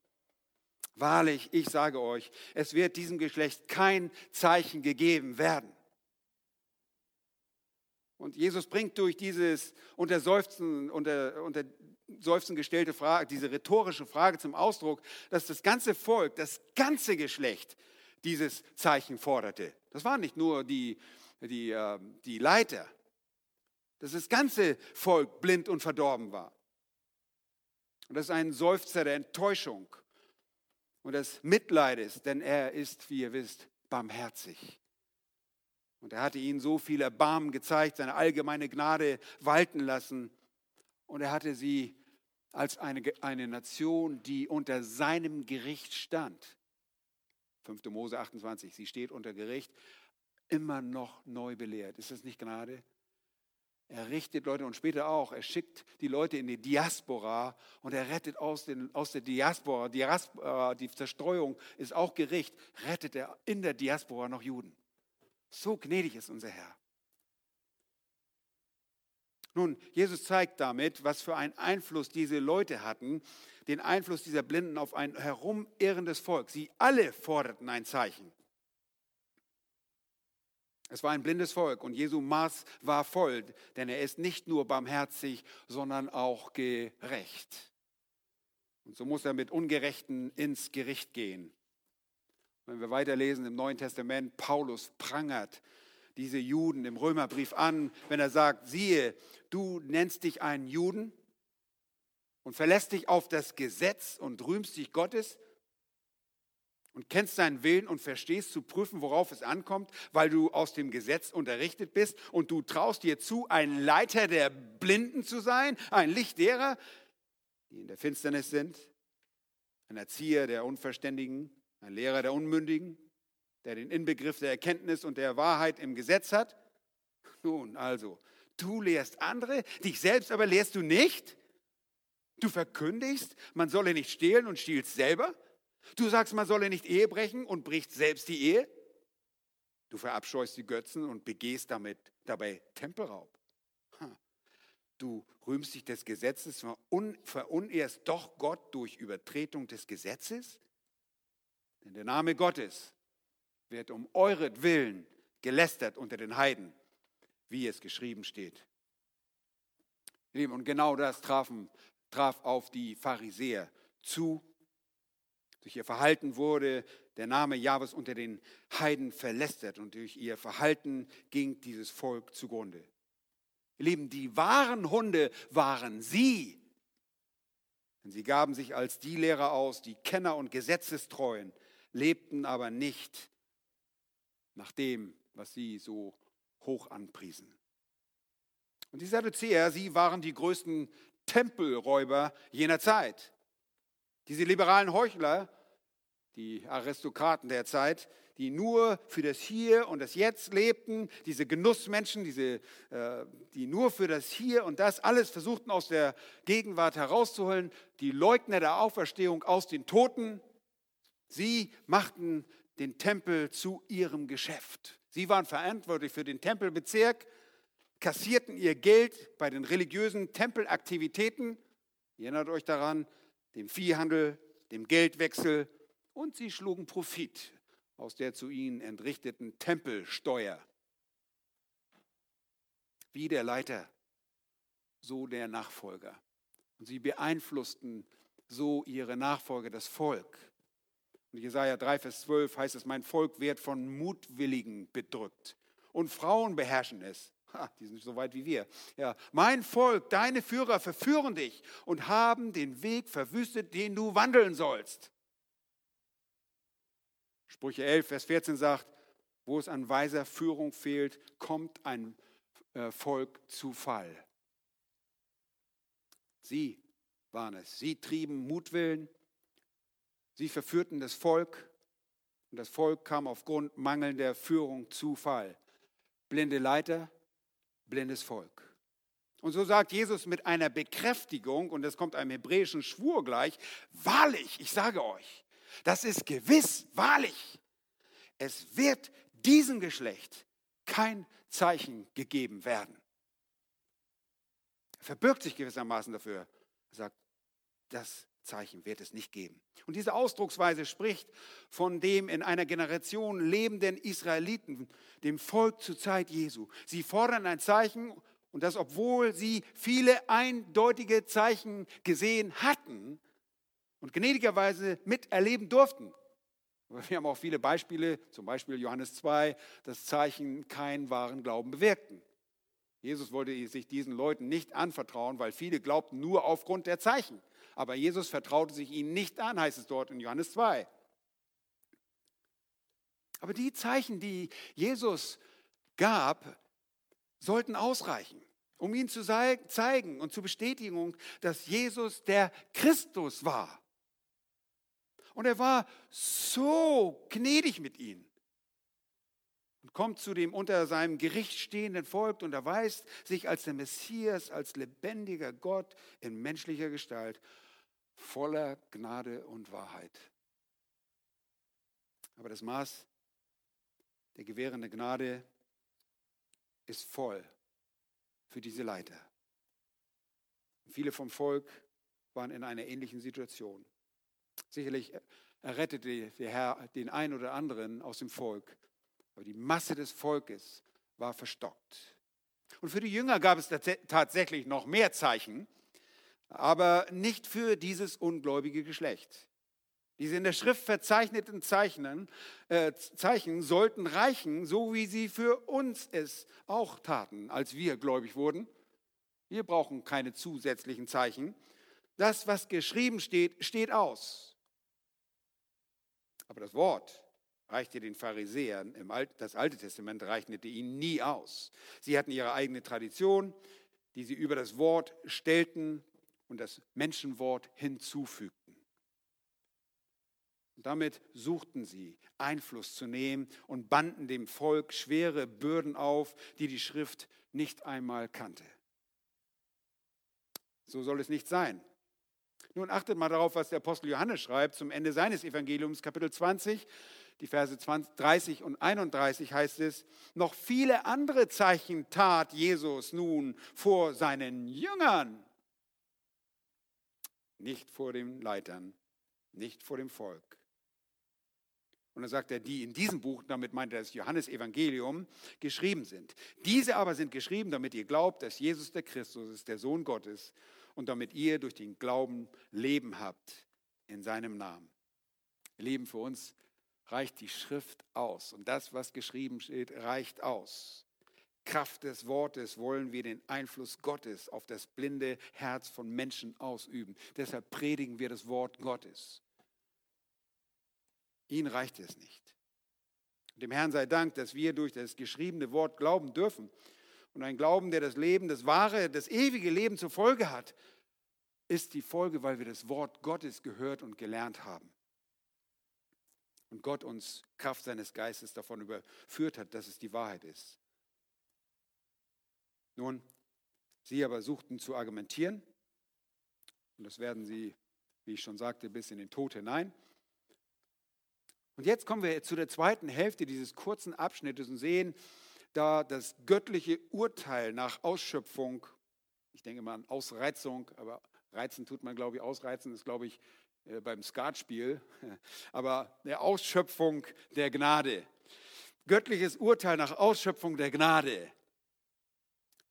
Wahrlich, ich sage euch, es wird diesem Geschlecht kein Zeichen gegeben werden. Und Jesus bringt durch dieses unter Seufzen, unter, unter Seufzen gestellte Frage, diese rhetorische Frage zum Ausdruck, dass das ganze Volk, das ganze Geschlecht dieses Zeichen forderte. Das waren nicht nur die, die, ähm, die Leiter, dass das ganze Volk blind und verdorben war. Und das ist ein Seufzer der Enttäuschung und des Mitleides, denn er ist, wie ihr wisst, barmherzig. Und er hatte ihnen so viel Erbarmen gezeigt, seine allgemeine Gnade walten lassen. Und er hatte sie als eine, eine Nation, die unter seinem Gericht stand. 5. Mose 28, sie steht unter Gericht, immer noch neu belehrt. Ist das nicht Gnade? Er richtet Leute und später auch, er schickt die Leute in die Diaspora und er rettet aus, den, aus der Diaspora, Diaspora, die Zerstreuung ist auch Gericht, rettet er in der Diaspora noch Juden. So gnädig ist unser Herr. Nun, Jesus zeigt damit, was für einen Einfluss diese Leute hatten, den Einfluss dieser Blinden auf ein herumirrendes Volk. Sie alle forderten ein Zeichen. Es war ein blindes Volk und Jesu Maß war voll, denn er ist nicht nur barmherzig, sondern auch gerecht. Und so muss er mit Ungerechten ins Gericht gehen. Wenn wir weiterlesen im Neuen Testament, Paulus prangert diese Juden im Römerbrief an, wenn er sagt, siehe, du nennst dich einen Juden und verlässt dich auf das Gesetz und rühmst dich Gottes und kennst seinen Willen und verstehst zu prüfen, worauf es ankommt, weil du aus dem Gesetz unterrichtet bist und du traust dir zu, ein Leiter der Blinden zu sein, ein Licht derer, die in der Finsternis sind, ein Erzieher der Unverständigen, ein Lehrer der Unmündigen, der den Inbegriff der Erkenntnis und der Wahrheit im Gesetz hat? Nun, also, du lehrst andere, dich selbst aber lehrst du nicht? Du verkündigst, man solle nicht stehlen und stiehlst selber? Du sagst, man solle nicht Ehe brechen und bricht selbst die Ehe? Du verabscheust die Götzen und begehst damit dabei Tempelraub. Du rühmst dich des Gesetzes, verunehrst doch Gott durch Übertretung des Gesetzes? Denn der Name Gottes wird um euretwillen gelästert unter den Heiden, wie es geschrieben steht. Und genau das trafen, traf auf die Pharisäer zu. Durch ihr Verhalten wurde der Name Jahwes unter den Heiden verlästert und durch ihr Verhalten ging dieses Volk zugrunde. Ihr Lieben, die wahren Hunde waren sie. Denn sie gaben sich als die Lehrer aus, die Kenner und Gesetzestreuen, lebten aber nicht nach dem, was sie so hoch anpriesen. Und die Sadduzäer, sie waren die größten Tempelräuber jener Zeit. Diese liberalen Heuchler, die Aristokraten der Zeit, die nur für das Hier und das Jetzt lebten, diese Genussmenschen, diese, äh, die nur für das Hier und das alles versuchten aus der Gegenwart herauszuholen, die Leugner der Auferstehung aus den Toten, sie machten den Tempel zu ihrem Geschäft. Sie waren verantwortlich für den Tempelbezirk, kassierten ihr Geld bei den religiösen Tempelaktivitäten, ihr erinnert euch daran, dem Viehhandel, dem Geldwechsel und sie schlugen Profit aus der zu ihnen entrichteten Tempelsteuer. Wie der Leiter, so der Nachfolger. Und sie beeinflussten so ihre Nachfolger, das Volk. Und Jesaja 3, Vers 12 heißt es: Mein Volk wird von Mutwilligen bedrückt und Frauen beherrschen es. Ha, die sind nicht so weit wie wir. Ja, mein Volk, deine Führer verführen dich und haben den Weg verwüstet, den du wandeln sollst. Sprüche 11, Vers 14 sagt, wo es an weiser Führung fehlt, kommt ein äh, Volk zu Fall. Sie waren es. Sie trieben Mutwillen, sie verführten das Volk und das Volk kam aufgrund mangelnder Führung zu Fall. Blinde Leiter, blindes Volk. Und so sagt Jesus mit einer Bekräftigung, und das kommt einem hebräischen Schwur gleich, wahrlich, ich sage euch, das ist gewiss, wahrlich. Es wird diesem Geschlecht kein Zeichen gegeben werden. Er verbirgt sich gewissermaßen dafür. Er sagt, das Zeichen wird es nicht geben. Und diese Ausdrucksweise spricht von dem in einer Generation lebenden Israeliten, dem Volk zur Zeit Jesu. Sie fordern ein Zeichen und das, obwohl sie viele eindeutige Zeichen gesehen hatten, und gnädigerweise miterleben durften. Wir haben auch viele Beispiele, zum Beispiel Johannes 2, dass Zeichen keinen wahren Glauben bewirkten. Jesus wollte sich diesen Leuten nicht anvertrauen, weil viele glaubten nur aufgrund der Zeichen. Aber Jesus vertraute sich ihnen nicht an, heißt es dort in Johannes 2. Aber die Zeichen, die Jesus gab, sollten ausreichen, um ihnen zu zeigen und zur Bestätigung, dass Jesus der Christus war. Und er war so gnädig mit ihnen. Und kommt zu dem unter seinem Gericht stehenden Volk und erweist sich als der Messias, als lebendiger Gott in menschlicher Gestalt, voller Gnade und Wahrheit. Aber das Maß der gewährenden Gnade ist voll für diese Leiter. Viele vom Volk waren in einer ähnlichen Situation. Sicherlich errettete der Herr den einen oder anderen aus dem Volk, Aber die Masse des Volkes war verstockt. Und für die Jünger gab es tatsächlich noch mehr Zeichen, aber nicht für dieses ungläubige Geschlecht. Diese in der Schrift verzeichneten Zeichnen, äh, Zeichen sollten reichen, so wie sie für uns es auch taten, als wir gläubig wurden. Wir brauchen keine zusätzlichen Zeichen. Das, was geschrieben steht, steht aus. Aber das Wort reichte den Pharisäern, im Alt, das Alte Testament rechnete ihnen nie aus. Sie hatten ihre eigene Tradition, die sie über das Wort stellten und das Menschenwort hinzufügten. Und damit suchten sie Einfluss zu nehmen und banden dem Volk schwere Bürden auf, die die Schrift nicht einmal kannte. So soll es nicht sein. Nun achtet mal darauf, was der Apostel Johannes schreibt zum Ende seines Evangeliums, Kapitel 20, die Verse 20, 30 und 31 heißt es, noch viele andere Zeichen tat Jesus nun vor seinen Jüngern, nicht vor den Leitern, nicht vor dem Volk. Und dann sagt er, die in diesem Buch, damit meint er das Johannesevangelium, geschrieben sind. Diese aber sind geschrieben, damit ihr glaubt, dass Jesus der Christus ist, der Sohn Gottes, und damit ihr durch den Glauben Leben habt in seinem Namen. Leben für uns reicht die Schrift aus. Und das, was geschrieben steht, reicht aus. Kraft des Wortes wollen wir den Einfluss Gottes auf das blinde Herz von Menschen ausüben. Deshalb predigen wir das Wort Gottes. Ihnen reicht es nicht. Dem Herrn sei Dank, dass wir durch das geschriebene Wort glauben dürfen. Und ein Glauben, der das Leben, das wahre, das ewige Leben zur Folge hat, ist die Folge, weil wir das Wort Gottes gehört und gelernt haben. Und Gott uns Kraft seines Geistes davon überführt hat, dass es die Wahrheit ist. Nun, sie aber suchten zu argumentieren. Und das werden sie, wie ich schon sagte, bis in den Tod hinein. Und jetzt kommen wir zu der zweiten Hälfte dieses kurzen Abschnittes und sehen da das göttliche Urteil nach Ausschöpfung, ich denke mal an Ausreizung, aber reizen tut man, glaube ich, ausreizen ist, glaube ich, äh, beim Skatspiel, aber der Ausschöpfung der Gnade. Göttliches Urteil nach Ausschöpfung der Gnade.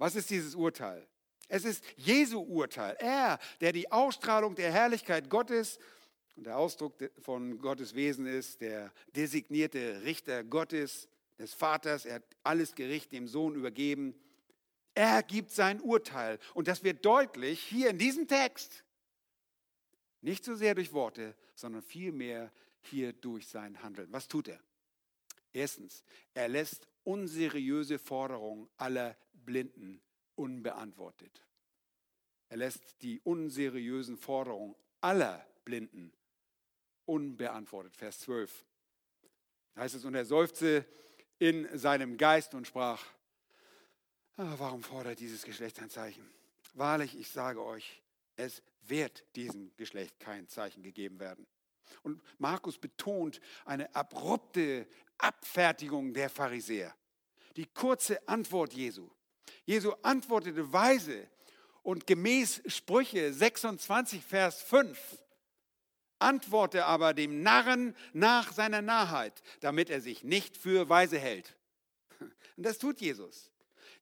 Was ist dieses Urteil? Es ist Jesu Urteil. Er, der die Ausstrahlung der Herrlichkeit Gottes und der Ausdruck von Gottes Wesen ist, der designierte Richter Gottes, des Vaters, er hat alles Gericht dem Sohn übergeben. Er gibt sein Urteil. Und das wird deutlich hier in diesem Text. Nicht so sehr durch Worte, sondern vielmehr hier durch sein Handeln. Was tut er? Erstens, er lässt unseriöse Forderungen aller Blinden unbeantwortet. Er lässt die unseriösen Forderungen aller Blinden unbeantwortet. Vers 12. Da heißt es, und er seufzte in seinem Geist und sprach, ah, warum fordert dieses Geschlecht ein Zeichen? Wahrlich, ich sage euch, es wird diesem Geschlecht kein Zeichen gegeben werden. Und Markus betont eine abrupte Abfertigung der Pharisäer. Die kurze Antwort Jesu. Jesu antwortete weise und gemäß Sprüche 26, Vers 5 antworte aber dem Narren nach seiner Narrheit, damit er sich nicht für weise hält. Und das tut Jesus.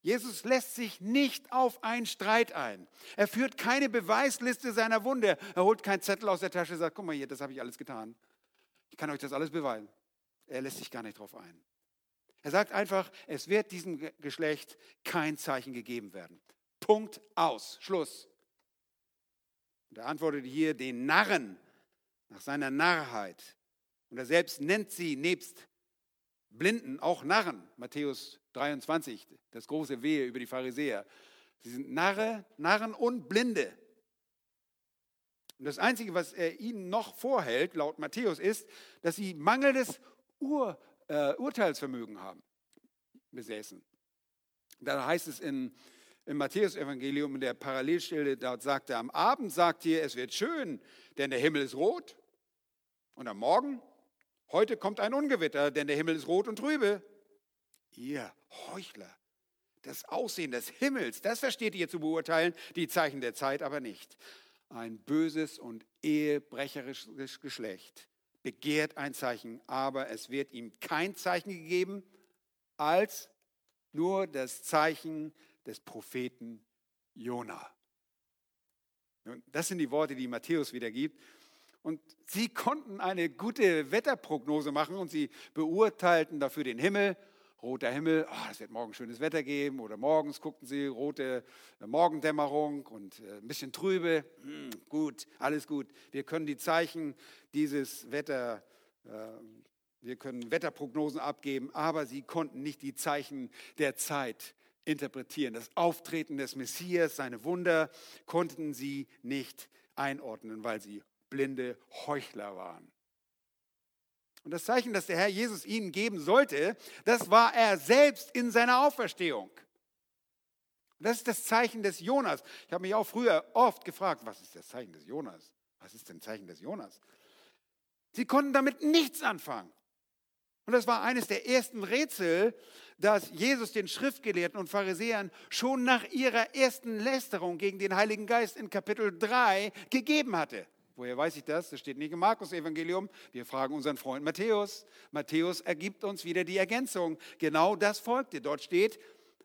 Jesus lässt sich nicht auf einen Streit ein. Er führt keine Beweisliste seiner Wunde. Er holt keinen Zettel aus der Tasche und sagt, guck mal hier, das habe ich alles getan. Ich kann euch das alles beweisen. Er lässt sich gar nicht darauf ein. Er sagt einfach, es wird diesem Geschlecht kein Zeichen gegeben werden. Punkt aus. Schluss. Und er antwortet hier den Narren nach seiner Narrheit. Und er selbst nennt sie nebst Blinden auch Narren. Matthäus 23, das große Wehe über die Pharisäer. Sie sind Narre, Narren und Blinde. Und das Einzige, was er ihnen noch vorhält, laut Matthäus, ist, dass sie mangelndes Ur, äh, Urteilsvermögen haben, besäßen. Da heißt es in, im Matthäus-Evangelium, in der Parallelstelle, dort sagt er, am Abend sagt ihr, es wird schön, denn der Himmel ist rot. Und am Morgen, heute kommt ein Ungewitter, denn der Himmel ist rot und trübe. Ihr Heuchler, das Aussehen des Himmels, das versteht ihr zu beurteilen, die Zeichen der Zeit aber nicht. Ein böses und ehebrecherisches Geschlecht begehrt ein Zeichen, aber es wird ihm kein Zeichen gegeben als nur das Zeichen des Propheten Jona. Das sind die Worte, die Matthäus wiedergibt. Und sie konnten eine gute Wetterprognose machen und sie beurteilten dafür den Himmel. Roter Himmel, oh, es wird morgen schönes Wetter geben. Oder morgens guckten sie rote äh, Morgendämmerung und äh, ein bisschen trübe. Hm, gut, alles gut. Wir können die Zeichen dieses Wetter, äh, wir können Wetterprognosen abgeben, aber sie konnten nicht die Zeichen der Zeit interpretieren. Das Auftreten des Messias, seine Wunder konnten sie nicht einordnen, weil sie blinde Heuchler waren. Und das Zeichen, das der Herr Jesus ihnen geben sollte, das war er selbst in seiner Auferstehung. Das ist das Zeichen des Jonas. Ich habe mich auch früher oft gefragt, was ist das Zeichen des Jonas? Was ist denn Zeichen des Jonas? Sie konnten damit nichts anfangen. Und das war eines der ersten Rätsel, das Jesus den Schriftgelehrten und Pharisäern schon nach ihrer ersten Lästerung gegen den Heiligen Geist in Kapitel 3 gegeben hatte. Woher weiß ich das? Das steht nicht im Markus-Evangelium. Wir fragen unseren Freund Matthäus. Matthäus ergibt uns wieder die Ergänzung. Genau das folgte. Dort steht,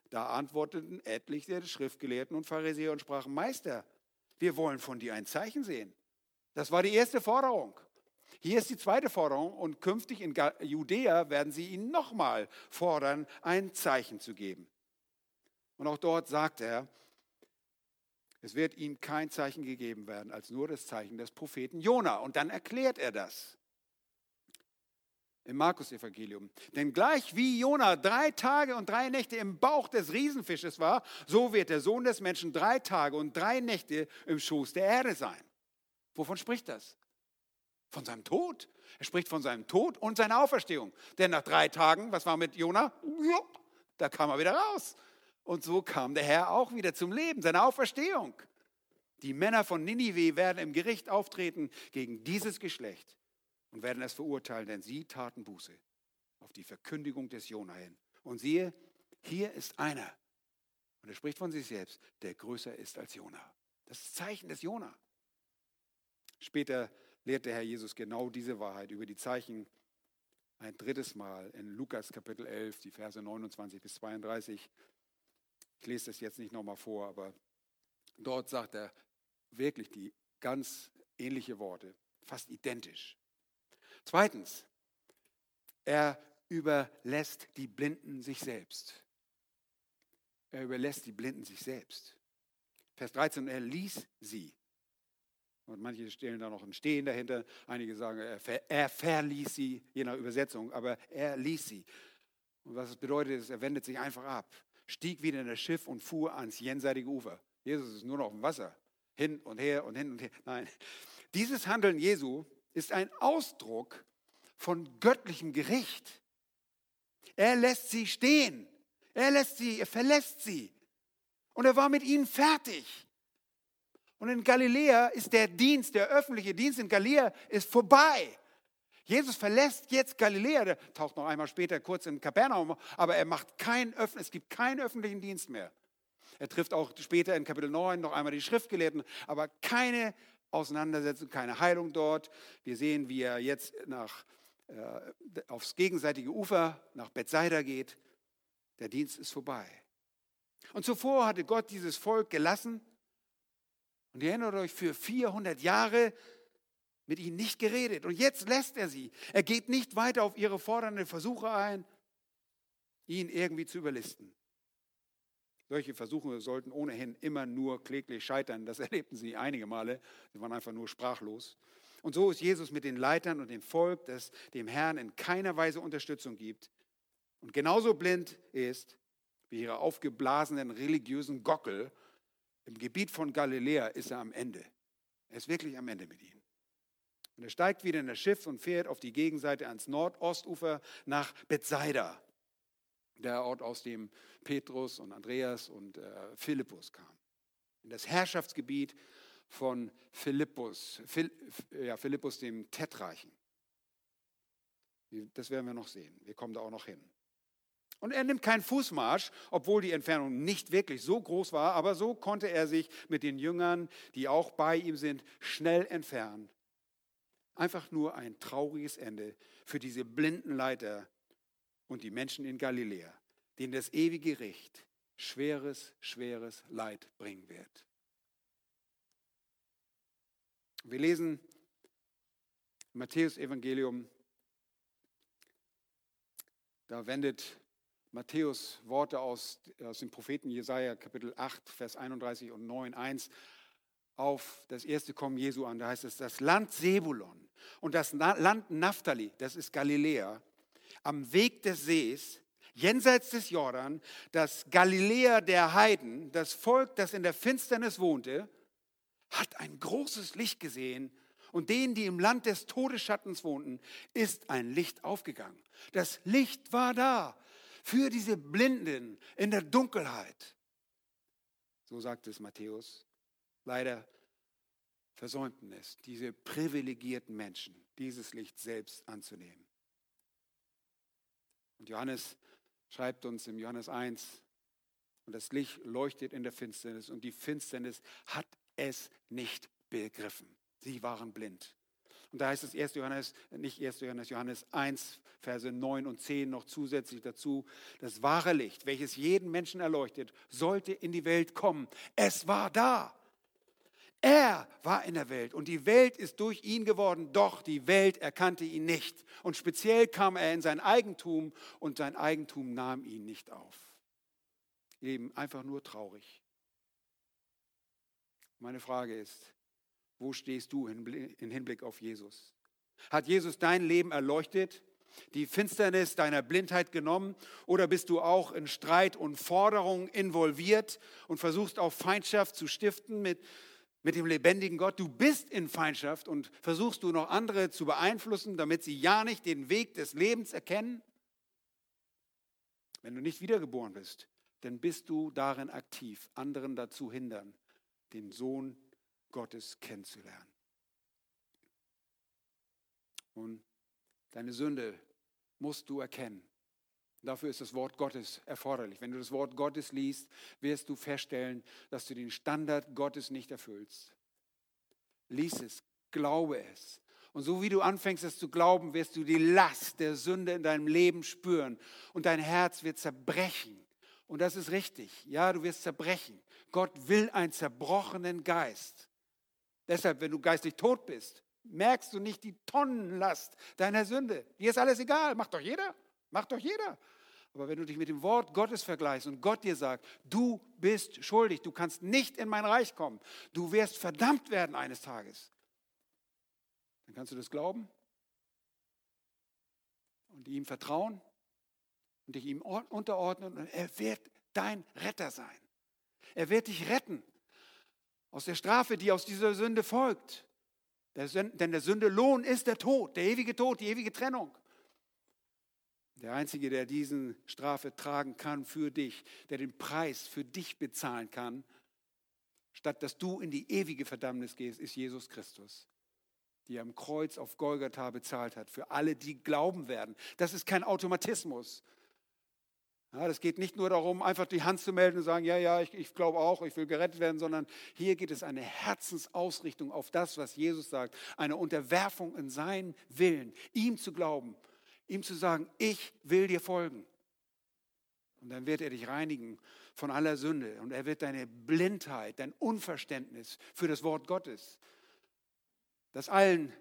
da antworteten etliche Schriftgelehrten und Pharisäer und sprachen, Meister, wir wollen von dir ein Zeichen sehen. Das war die erste Forderung. Hier ist die zweite Forderung und künftig in Judäa werden sie ihn nochmal fordern, ein Zeichen zu geben. Und auch dort sagt er, es wird ihm kein Zeichen gegeben werden, als nur das Zeichen des Propheten Jona. Und dann erklärt er das im Markus-Evangelium. Denn gleich wie Jona drei Tage und drei Nächte im Bauch des Riesenfisches war, so wird der Sohn des Menschen drei Tage und drei Nächte im Schoß der Erde sein. Wovon spricht das? Von seinem Tod. Er spricht von seinem Tod und seiner Auferstehung. Denn nach drei Tagen, was war mit Jona? Da kam er wieder raus. Und so kam der Herr auch wieder zum Leben, seine Auferstehung. Die Männer von Ninive werden im Gericht auftreten gegen dieses Geschlecht und werden es verurteilen, denn sie taten Buße auf die Verkündigung des Jona hin. Und siehe, hier ist einer, und er spricht von sich selbst, der größer ist als Jona. Das ist Zeichen des Jona. Später lehrt der Herr Jesus genau diese Wahrheit über die Zeichen ein drittes Mal in Lukas Kapitel 11, die Verse 29 bis 32. Ich lese das jetzt nicht nochmal vor, aber dort sagt er wirklich die ganz ähnliche Worte, fast identisch. Zweitens, er überlässt die Blinden sich selbst. Er überlässt die Blinden sich selbst. Vers 13, er ließ sie. Und manche stellen da noch ein Stehen dahinter. Einige sagen, er, ver, er verließ sie, je nach Übersetzung, aber er ließ sie. Und was es bedeutet, ist, er wendet sich einfach ab stieg wieder in das Schiff und fuhr ans jenseitige Ufer. Jesus ist nur noch im Wasser. Hin und her und hin und her. Nein. Dieses Handeln Jesu ist ein Ausdruck von göttlichem Gericht. Er lässt sie stehen. Er lässt sie, er verlässt sie. Und er war mit ihnen fertig. Und in Galiläa ist der Dienst, der öffentliche Dienst in Galiläa ist vorbei. Jesus verlässt jetzt Galiläa, der taucht noch einmal später kurz in Kapernaum, aber er macht keinen es gibt keinen öffentlichen Dienst mehr. Er trifft auch später in Kapitel 9 noch einmal die Schriftgelehrten, aber keine Auseinandersetzung, keine Heilung dort. Wir sehen, wie er jetzt nach, äh, aufs gegenseitige Ufer nach Bethsaida geht. Der Dienst ist vorbei. Und zuvor hatte Gott dieses Volk gelassen. Und ihr erinnert euch, für 400 Jahre mit ihnen nicht geredet. Und jetzt lässt er sie. Er geht nicht weiter auf ihre fordernden Versuche ein, ihn irgendwie zu überlisten. Solche Versuche sollten ohnehin immer nur kläglich scheitern. Das erlebten sie einige Male. Sie waren einfach nur sprachlos. Und so ist Jesus mit den Leitern und dem Volk, das dem Herrn in keiner Weise Unterstützung gibt und genauso blind ist wie ihre aufgeblasenen religiösen Gockel. Im Gebiet von Galiläa ist er am Ende. Er ist wirklich am Ende mit ihnen. Und er steigt wieder in das Schiff und fährt auf die Gegenseite ans Nordostufer nach Bethsaida, der Ort, aus dem Petrus und Andreas und äh, Philippus kamen. In das Herrschaftsgebiet von Philippus, Phil, ja, Philippus dem Tetrachen. Das werden wir noch sehen. Wir kommen da auch noch hin. Und er nimmt keinen Fußmarsch, obwohl die Entfernung nicht wirklich so groß war, aber so konnte er sich mit den Jüngern, die auch bei ihm sind, schnell entfernen Einfach nur ein trauriges Ende für diese blinden Leiter und die Menschen in Galiläa. den das ewige Gericht schweres, schweres Leid bringen wird. Wir lesen im Matthäus Evangelium, da wendet Matthäus Worte aus, aus dem Propheten Jesaja, Kapitel 8, Vers 31 und 9, 1 auf das erste Kommen Jesu an. Da heißt es, das Land Sebulon und das Land Naphtali, das ist Galiläa, am Weg des Sees, jenseits des Jordan, das Galiläa der Heiden, das Volk, das in der Finsternis wohnte, hat ein großes Licht gesehen und denen, die im Land des Todesschattens wohnten, ist ein Licht aufgegangen. Das Licht war da für diese Blinden in der Dunkelheit. So sagt es Matthäus. Leider versäumten es diese privilegierten Menschen, dieses Licht selbst anzunehmen. Und Johannes schreibt uns im Johannes 1, und das Licht leuchtet in der Finsternis und die Finsternis hat es nicht begriffen. Sie waren blind. Und da heißt es 1. Johannes, nicht 1. Johannes, Johannes 1, Verse 9 und 10 noch zusätzlich dazu. Das wahre Licht, welches jeden Menschen erleuchtet, sollte in die Welt kommen. Es war da. Er war in der Welt und die Welt ist durch ihn geworden, doch die Welt erkannte ihn nicht. Und speziell kam er in sein Eigentum und sein Eigentum nahm ihn nicht auf. Eben einfach nur traurig. Meine Frage ist, wo stehst du im Hinblick auf Jesus? Hat Jesus dein Leben erleuchtet, die Finsternis deiner Blindheit genommen oder bist du auch in Streit und Forderungen involviert und versuchst auch Feindschaft zu stiften mit, mit dem lebendigen Gott? Du bist in Feindschaft und versuchst du noch andere zu beeinflussen, damit sie ja nicht den Weg des Lebens erkennen? Wenn du nicht wiedergeboren bist, dann bist du darin aktiv, anderen dazu hindern, den Sohn Gottes kennenzulernen. Und deine Sünde musst du erkennen. Dafür ist das Wort Gottes erforderlich. Wenn du das Wort Gottes liest, wirst du feststellen, dass du den Standard Gottes nicht erfüllst. Lies es, glaube es. Und so wie du anfängst es zu glauben, wirst du die Last der Sünde in deinem Leben spüren und dein Herz wird zerbrechen. Und das ist richtig. Ja, du wirst zerbrechen. Gott will einen zerbrochenen Geist. Deshalb, wenn du geistlich tot bist, merkst du nicht die Tonnenlast deiner Sünde. Dir ist alles egal, macht doch jeder, macht doch jeder. Aber wenn du dich mit dem Wort Gottes vergleichst und Gott dir sagt, du bist schuldig, du kannst nicht in mein Reich kommen, du wirst verdammt werden eines Tages, dann kannst du das glauben und ihm vertrauen und dich ihm unterordnen und er wird dein Retter sein. Er wird dich retten aus der Strafe, die aus dieser Sünde folgt. Denn der Sünde Lohn ist der Tod, der ewige Tod, die ewige Trennung. Der Einzige, der diesen Strafe tragen kann für dich, der den Preis für dich bezahlen kann, statt dass du in die ewige Verdammnis gehst, ist Jesus Christus, der am Kreuz auf Golgatha bezahlt hat, für alle, die glauben werden. Das ist kein Automatismus. Ja, das geht nicht nur darum, einfach die Hand zu melden und sagen, ja, ja, ich, ich glaube auch, ich will gerettet werden, sondern hier geht es eine Herzensausrichtung auf das, was Jesus sagt, eine Unterwerfung in seinen Willen, ihm zu glauben, ihm zu sagen, ich will dir folgen. Und dann wird er dich reinigen von aller Sünde und er wird deine Blindheit, dein Unverständnis für das Wort Gottes, das allen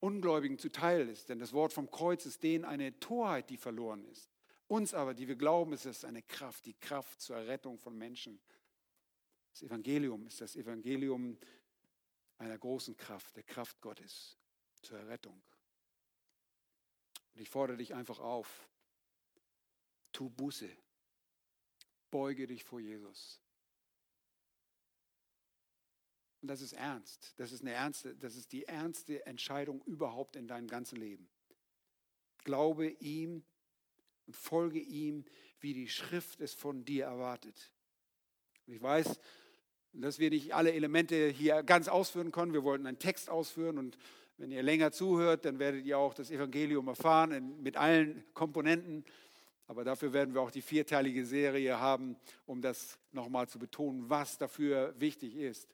Ungläubigen zuteil ist, denn das Wort vom Kreuz ist denen eine Torheit, die verloren ist. Uns aber, die wir glauben, ist es eine Kraft, die Kraft zur Errettung von Menschen. Das Evangelium ist das Evangelium einer großen Kraft, der Kraft Gottes zur Errettung. Und ich fordere dich einfach auf, tu Buße, beuge dich vor Jesus. Und das ist ernst. Das ist, eine ernste, das ist die ernste Entscheidung überhaupt in deinem ganzen Leben. Glaube ihm und folge ihm, wie die Schrift es von dir erwartet. Und ich weiß, dass wir nicht alle Elemente hier ganz ausführen können. Wir wollten einen Text ausführen und wenn ihr länger zuhört, dann werdet ihr auch das Evangelium erfahren mit allen Komponenten. Aber dafür werden wir auch die vierteilige Serie haben, um das nochmal zu betonen, was dafür wichtig ist.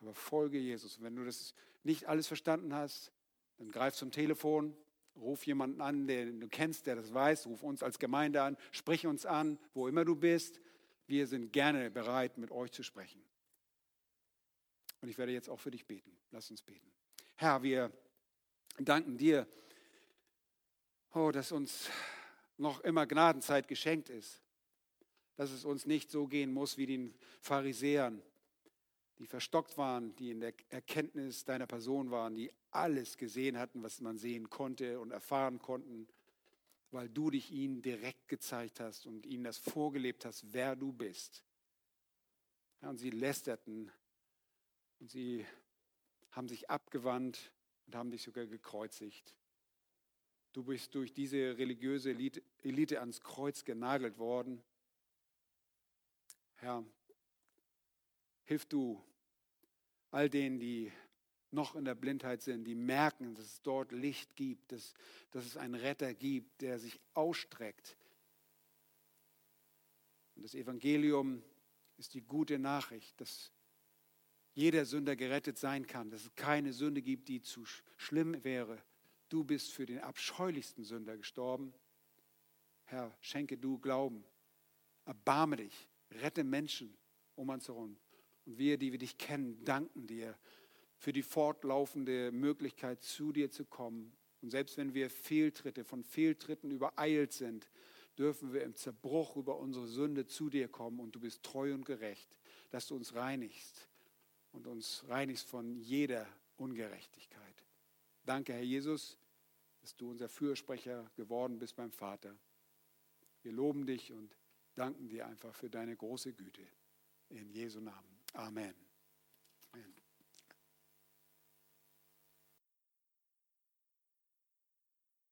Aber folge Jesus. Wenn du das nicht alles verstanden hast, dann greif zum Telefon Ruf jemanden an, den du kennst, der das weiß. Ruf uns als Gemeinde an. Sprich uns an, wo immer du bist. Wir sind gerne bereit, mit euch zu sprechen. Und ich werde jetzt auch für dich beten. Lass uns beten. Herr, wir danken dir, oh, dass uns noch immer Gnadenzeit geschenkt ist. Dass es uns nicht so gehen muss wie den Pharisäern, die verstockt waren, die in der Erkenntnis deiner Person waren, die alles gesehen hatten, was man sehen konnte und erfahren konnten, weil du dich ihnen direkt gezeigt hast und ihnen das vorgelebt hast, wer du bist. Und sie lästerten und sie haben sich abgewandt und haben dich sogar gekreuzigt. Du bist durch diese religiöse Elite, ans Kreuz genagelt worden. Herr, Hilf du all denen, die noch in der Blindheit sind, die merken, dass es dort Licht gibt, dass, dass es einen Retter gibt, der sich ausstreckt. Und das Evangelium ist die gute Nachricht, dass jeder Sünder gerettet sein kann, dass es keine Sünde gibt, die zu schlimm wäre. Du bist für den abscheulichsten Sünder gestorben. Herr, schenke du Glauben. Erbarme dich. Rette Menschen um uns herum. Und wir, die wir dich kennen, danken dir für die fortlaufende Möglichkeit, zu dir zu kommen. Und selbst wenn wir Fehltritte von Fehltritten übereilt sind, dürfen wir im Zerbruch über unsere Sünde zu dir kommen und du bist treu und gerecht, dass du uns reinigst und uns reinigst von jeder Ungerechtigkeit. Danke, Herr Jesus, dass du unser Fürsprecher geworden bist beim Vater. Wir loben dich und danken dir einfach für deine große Güte. In Jesu Namen. Amen.